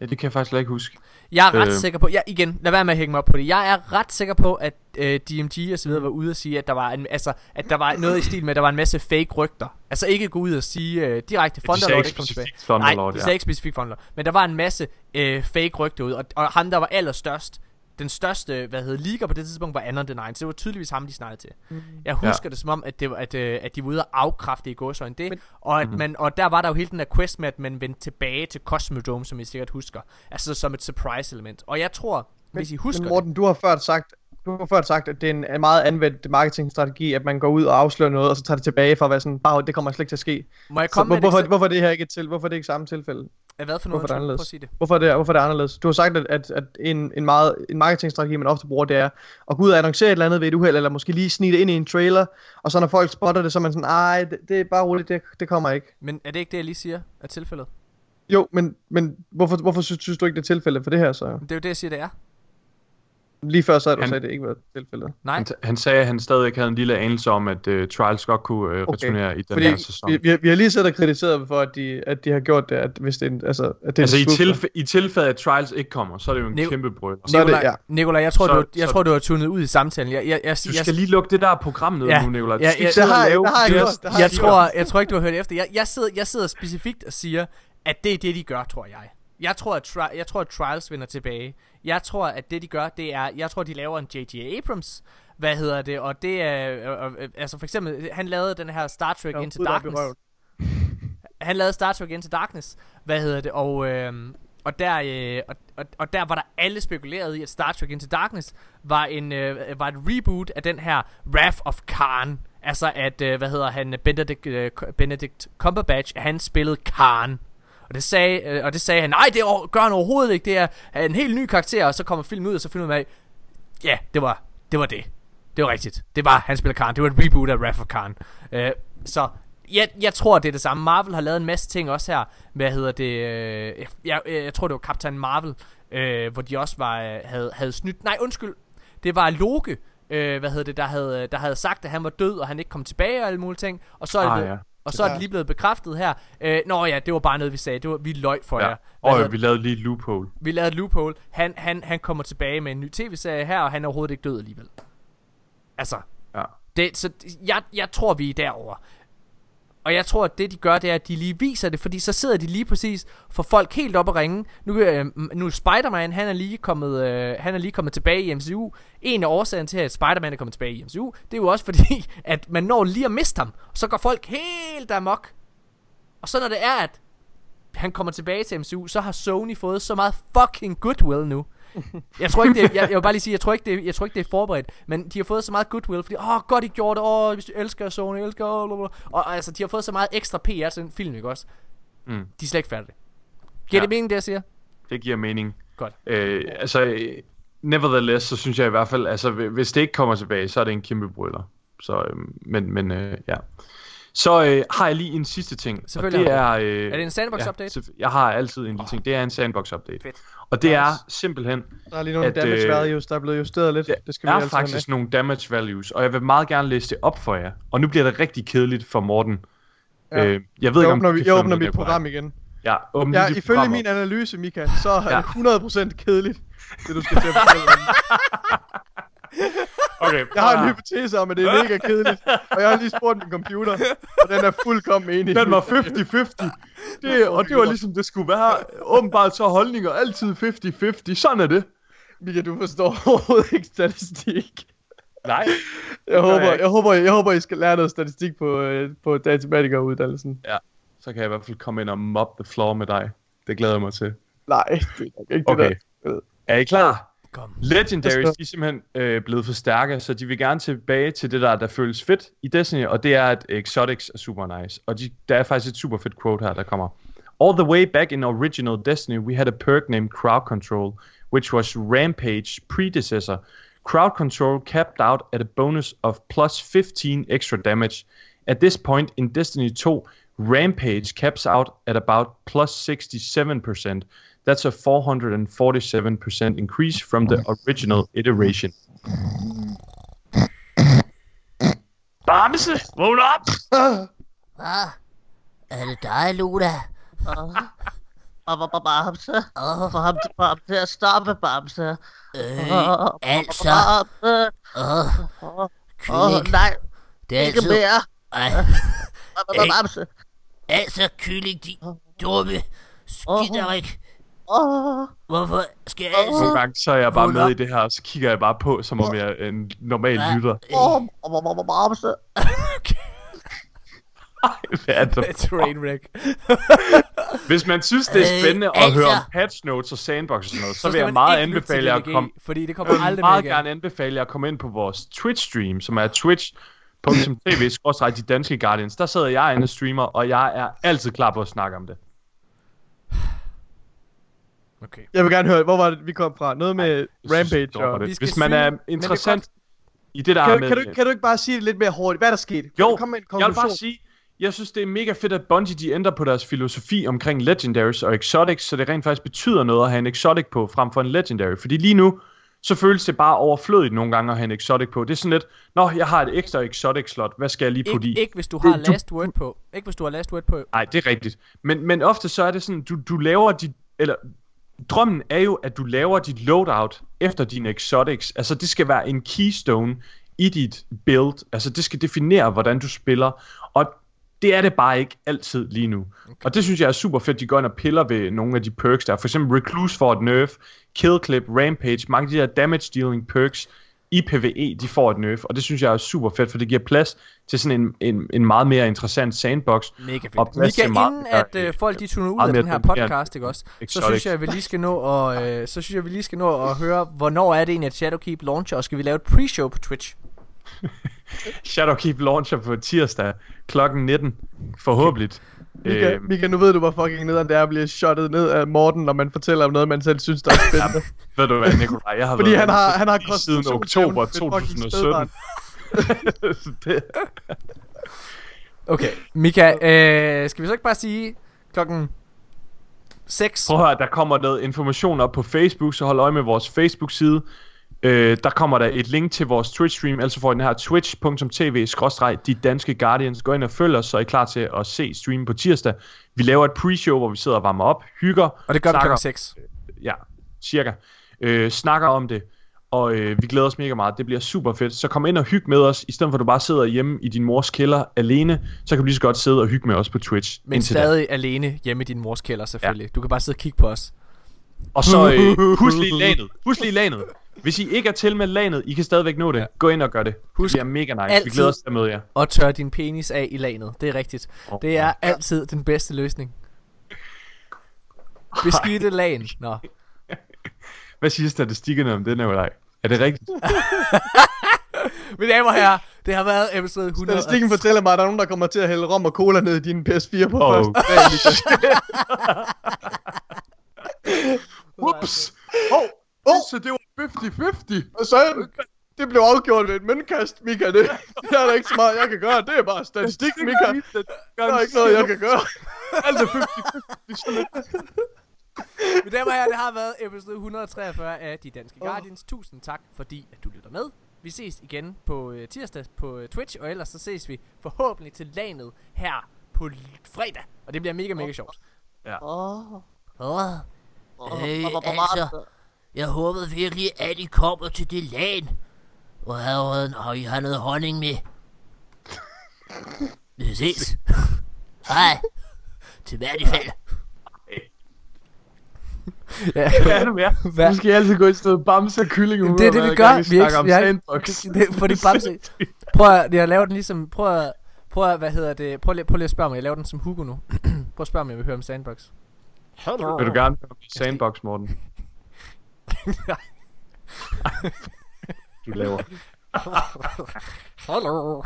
ja, det kan jeg faktisk ikke huske. Jeg er ret Øh. sikker på, ja igen, lad være med at hænge mig op på det. Jeg er ret sikker på, at øh, DMG og så videre var ude og sige, at der var en, altså, at der var noget i stil med, at der var en masse fake rygter. Altså ikke gå ud og sige øh, direkte Thunderlord ikke kom tilbage. Thunderlord, Nej, de ja. sagde ikke specifikt Thunderlord. Men der var en masse øh, fake rygter ud, og, og ham der var allerstørst, den største, hvad hedder leaker på det tidspunkt, var Anon the Nine. Så det var tydeligvis ham, de snakkede til. Mm. Jeg husker ja. det som om, at, det var, at, øh, at de var ude og afkræfte i gåsøjne det. Men- og, at Mhm. man, og der var der jo hele den der quest med, at man vendte tilbage til Cosmodrome, som I sikkert husker. Altså som et surprise element. Og jeg tror, hvis I husker Men det, Morten, du har før sagt, du har før sagt, at det er en, en meget anvendt marketingstrategi, at man går ud og afslører noget, og så tager det tilbage for at være sådan, bare det kommer slet ikke til at ske. må jeg Så komme hvor, med hvorfor, eksempel? hvorfor er det her ikke til? Hvorfor er det ikke samme tilfælde? Hvad for noget? hvorfor er det anderledes? Prøv at sige det. Hvorfor er det, hvorfor er det anderledes? Du har sagt, at, at, at en, en, meget, en marketingstrategi, man ofte bruger, det er at gå ud og annoncere et eller andet ved et uheld, eller måske lige snige det ind i en trailer, og så når folk spotter det, så er man sådan, ej, det, det er bare roligt, det, det kommer ikke. Men er det ikke det, jeg lige siger, er tilfældet? Jo, men, men hvorfor, hvorfor synes, synes du ikke, det er tilfældet for det her så? Det er jo det, jeg siger, det er. Lige før så du Han- sagt, at det ikke var tilfældet. Nej, Han, han sagde, at han stadig havde en lille anelse om, at uh, Trials godt kunne uh, Okay. returnere i den Fordi her sæson. vi, vi, har- vi har lige siddet og kritiseret dem for, at de, at de har gjort det, at hvis det er en, altså, at det er Altså en i, tilfælde, i tilfælde at Trials ikke kommer, så er det jo en Nico- kæmpe brøl. Så er det- Nikolaj, ja. Jeg tror, Så- du, jeg så- tror, du har tunet ud i samtalen. Jeg, jeg, jeg, Du jeg, skal lige lukke det der program ned Ja. nu, Nicolaj. Du Ja, sidde det har jeg- det har jeg gjort, det har jeg, tror, jeg tror ikke, du har hørt efter. Jeg, jeg, sidder, jeg sidder specifikt og siger, at det er det, de gør, tror jeg. Jeg tror, at, tri- jeg tror, at Trials vender tilbage. Jeg tror, at det, de gør, det er... Jeg tror, de laver en J.J. Abrams. Hvad hedder det? Og det er... Øh, øh, altså for eksempel, han lavede den her Star Trek Into Darkness. *laughs* Han lavede Star Trek Into Darkness. Hvad hedder det? Og... Øh, og der, øh, og, og, og der var der alle spekuleret i, at Star Trek Into Darkness var, en, øh, var et reboot af den her Wrath of Khan. Altså at, øh, hvad hedder han, Benedict, øh, Benedict Cumberbatch, han spillede Khan. Og det sagde, øh, og det sagde han, nej, det gør han overhovedet ikke, det er en helt ny karakter, og så kommer filmen ud, og så finder man af, ja, det var det. Var det. det var rigtigt. Det var, han spiller Khan. Det var et reboot af Wrath of Khan. Øh, så jeg, jeg tror, det er det samme. Marvel har lavet en masse ting også her. Hvad hedder det? Øh, jeg, jeg, jeg tror, det var Captain Marvel, øh, hvor de også var, øh, havde, havde snydt. Nej, undskyld. Det var Loke, øh, hvad hedder det, der havde, der havde sagt, at han var død, og han ikke kom tilbage og alle mulige ting. Og så er det, Ah, blevet, ja. Og så er det lige blevet bekræftet her. Øh, nå ja, det var bare noget, vi sagde. Det var, vi løg for Ja. jer. Og vi lavede lige et loophole. vi lavede et loophole. Han, han, han kommer tilbage med en ny tv-serie her, og han er overhovedet ikke død alligevel. Altså, Ja. det, så jeg, jeg tror, vi er derovre. Og jeg tror, at det de gør, det er, at de lige viser det, fordi så sidder de lige præcis for folk helt op og ringe. Nu, øh, nu er Spider-Man, han er, lige kommet, øh, han er lige kommet tilbage i MCU. En af årsagerne til, at Spider-Man er kommet tilbage i MCU, det er jo også fordi, *laughs* at man når lige at miste ham. Så går folk helt amok. Og så når det er, at han kommer tilbage til MCU, så har Sony fået så meget fucking goodwill nu. Jeg tror ikke, det er, jeg, jeg vil bare lige sige, jeg tror ikke, det er, jeg tror ikke, det er forberedt, men de har fået så meget goodwill, fordi, åh, godt I gjorde det, åh, hvis du elsker Sony, jeg elsker, åh, blablabla. og, altså, de har fået så meget ekstra PR til den film, ikke også? Mm. De er slet ikke færdige. Giver Ja. det mening, det jeg siger? Det giver mening. Godt. Øh, altså, nevertheless, så synes jeg i hvert fald, altså, hv- hvis det ikke kommer tilbage, så er det en kæmpe brøler. Så, øh, men, men øh, ja. Så øh, har jeg lige en sidste ting. Og det er... Øh, Er det en sandbox-update? selvfø- jeg har altid en lille ting. Det er en sandbox-update. Fedt. Og det er simpelthen, Der er lige nogle at, damage øh, values, der er blevet justeret lidt. der Det skal vi er faktisk nogle damage values, og jeg vil meget gerne læse det op for jer. Og nu bliver det rigtig kedeligt for Morten. Ja. Øh, jeg ved. Jeg ikke, om åbner, vi, jeg åbner mit program igen. Ja, åbn Ja, ifølge min analyse, Mika, så er Ja. det 100% kedeligt, *laughs* det du skal til at fortælle om. *laughs* Okay, Jeg har en hypotese om, at det er mega kedeligt, og jeg har lige spurgt min computer, og den er fuldkommen enig. Den var 50-50. Det, og det var ligesom det skulle være. Åbenbart så er holdninger altid 50-50. Sådan er det. Mika, du forstår overhovedet ikke statistik. Nej. Jeg håber, jeg håber, jeg håber, I skal lære noget statistik på, øh, på datamatikeruddannelsen. Så kan jeg i hvert fald komme ind og mop the floor med dig. Det glæder jeg mig til. Nej, det er nok ikke Okay. det der. Er I klar? Kom. Legendaries, de er simpelthen øh, blevet for stærke, så de vil gerne tilbage til det der, der føles fedt i Destiny, og det er, at exotics er super nice. Og de, der er faktisk et super fedt quote her, der kommer. All the way back in original Destiny, we had a perk named Crowd Control, which was Rampage predecessor. Crowd Control capped out at a bonus of plus 15 extra damage. At this point in Destiny 2, Rampage caps out at about plus 67%. That's a 447% increase from the original iteration. Bamse, vågn op! Hvad? Er det dig, Luna? Bamse. Åh, Få ham til, få ham til at stoppe, Bamse. øh, altså, Bamse. åh, Åh, kylling, nej, det er ikke altid, mere. ej, Bamse. altså, kylling, de dumme skiderik. Åh, Hvorfor skal jeg Nogle altid... gange så er jeg bare med i det her, og så kigger jeg bare på, som om jeg er en normal lytter. åh, Bamse. Hvad er det? Trainwreck. Hvis man synes, det er Øh, spændende at altså- høre om patch notes og sandbox og sådan noget, så, vil jeg meget anbefale jer at komme Fordi det Jeg kommer vil aldrig meget gerne anbefale jer at komme ind på vores Twitch-stream, som er twitch.tv de danske Guardians. Der sidder jeg inde og streamer, og jeg er altid klar på at snakke om det. Okay. Jeg vil gerne høre, hvor var det, vi kom fra? Noget med synes, Rampage var og... Hvis man er det er interessant i det der Kan, med... kan, du, kan du ikke bare sige det lidt mere hurtigt? Hvad er der sket? Kan Jo, du komme med en jeg vil konklusion? bare sige, jeg synes, det er mega fedt, at Bungie de ændrer på deres filosofi omkring Legendaries og Exotics, så det rent faktisk betyder noget at have en Exotic på, frem for en Legendary. Fordi lige nu, så føles det bare overflødigt nogle gange at have en exotic på. Det er sådan lidt, nå, jeg har et ekstra exotic slot, hvad skal jeg lige putte Ikke, i? ikke hvis du har du- last word på. Ikke hvis du har last word på. Nej, det er rigtigt. Men, men ofte så er det sådan, du, du laver dit, eller drømmen er jo, at du laver dit loadout efter dine exotics. Altså det skal være en keystone i dit build. Altså det skal definere, hvordan du spiller. Og det er det bare ikke altid lige nu. Okay. Og det synes jeg er super fedt, de går ind og piller ved nogle af de perks der. For eksempel Recluse får et nerf, Kill Clip, Rampage, mange af de der damage dealing perks i PvE, de får et nerf. Og det synes jeg er super fedt, for det giver plads til sådan en, en, en meget mere interessant sandbox. Mega Og fedt. plads Mika, til meget inden at øh, folk de tuner ud af den her podcast, ikke også? Så synes jeg, vi lige skal nå og, øh, så synes jeg, vi lige skal nå at høre, hvornår er det egentlig, at Shadowkeep launcher, og skal vi lave et pre-show på Twitch? *laughs* Shadowkeep launcher på tirsdag klokken 19. Forhåbentlig. Mika, Øhm, Mika, nu ved du, hvor fucking nederen det er at blive shottet ned af Morten, når man fortæller om noget, man selv synes, der er spændende. ved du hvad, Nikolaj, jeg har Fordi været han har, han har siden oktober konstitutionsevne til et fucking 2017. spædbarn. *laughs* det, Okay, Mika, øh, skal vi så ikke bare sige klokken 6? prøv at høre, der kommer noget information op på Facebook, så hold øje med vores Facebook-side. Øh, der kommer der et link til vores Twitch-stream, altså får I den her twitch.tv de danske Guardians. Gå ind og følg os, så er I klar til at se streamen på tirsdag. Vi laver et pre-show, hvor vi sidder og varmer op, hygger. Og det gør vi snakker- klokken 6. ja, cirka, øh, snakker om det, og øh, vi glæder os mega meget. Det bliver super fedt. Så kom ind og hyg med os, i stedet for at du bare sidder hjemme i din mors kælder alene, så kan du lige så godt sidde og hygge med os på Twitch. Men indtil da. stadig alene hjemme i din mors kælder, selvfølgelig. Ja. Du kan bare sidde og kigge på os. Og så øh, husk lige lanet. Husk lige lanet. Hvis I ikke er til med lanet, I kan stadigvæk nå det. Ja. Gå ind og gør det. Husk det bliver mega nice. altid- Vi glæder os til at møde jer. Og tør din penis af i lanet. Det er rigtigt. Åh, Det er altid den bedste løsning. *laughs* Beskidte lagen. Nå. *laughs* Hvad siger statistikkerne om det, Nikolaj? Er det rigtigt? *laughs* Mine damer og herrer, det har været episode 100. Statistikken fortæller mig, at der er nogen, der kommer til at hælde rom og cola ned i din PS4 på Oh. første dag. Åh! Oh, oh, så det var 50-50. Og så det blev afgjort ved et møntkast, Mika. Det, *laughs* det er der ikke så meget, jeg kan gøre. Det er bare statistik, Mika. Der er ikke noget, jeg kan gøre. Alt er 50-50. Mine damer og herrer, det har været episode 143 af De Danske Guardians. Tusind tak, fordi at du lytter med. Vi ses igen på øh, tirsdag på øh, Twitch, og ellers så ses vi forhåbentlig til lanet her på fredag. Og det bliver mega, mega sjovt. Åh. Åh, Åh, Øh, åh, åh, åh, altså. Jeg håber virkelig, at I kommer til det land. Og her og I har noget honning med. *laughs* Vi ses. Hej. Til hvert fald. Ja. Hvad er det mere? *laughs* Hvad? Nu skal jeg altid gå i stedet bamse og kylling Det er det, vi gør. Vi er ikke, om vi er sandbox. ikke, *laughs* det, fordi Bamse, prøv at, jeg laver den ligesom, prøv at, prøv at, hvad hedder det, prøv lige, prøv lige at spørge mig, jeg laver den som Hugo nu. *clears throat* prøv at spørge mig, om jeg vil høre om Sandbox. Vil du gerne høre om sandbox, Morten? Du laver. Hallo.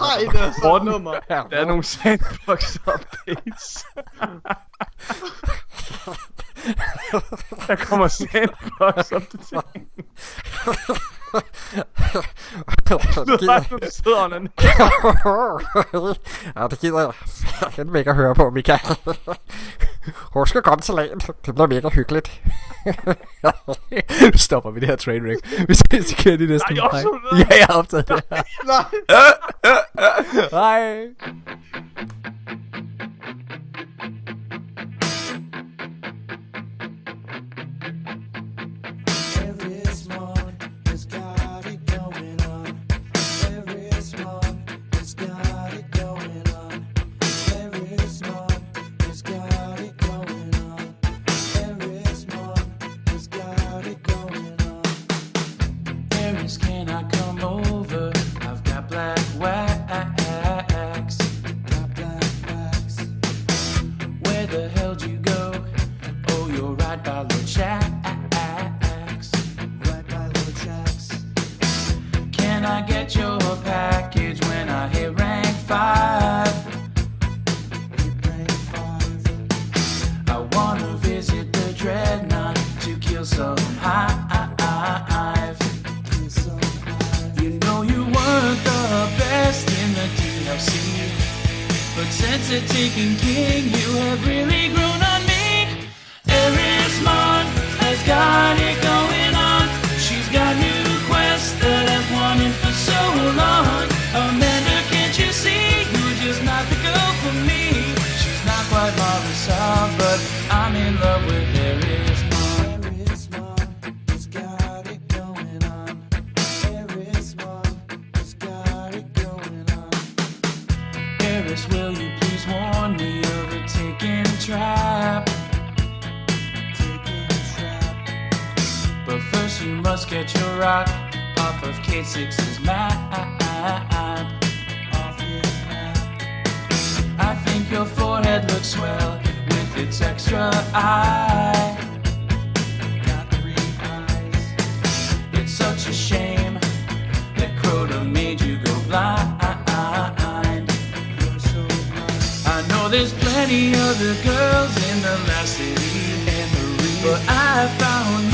Nej, det er så Morten, nummer. der er nogle sandbox updates. der kommer sandbox updates. Du har du sidder under en ja, det gider jeg fandme ikke at høre på, Mika. Husk at komme til lagen. Det bliver mega hyggeligt. nu stopper vi det her trainwreck. Vi ses igen i næste Nej, uge. Ja, jeg har optaget det her. Nej. Hej. rock off of K6's map. I think your forehead looks well with its extra eye. Got three eyes. It's such a shame that Crota made you go blind. I know there's plenty other girls in the last city, but I found.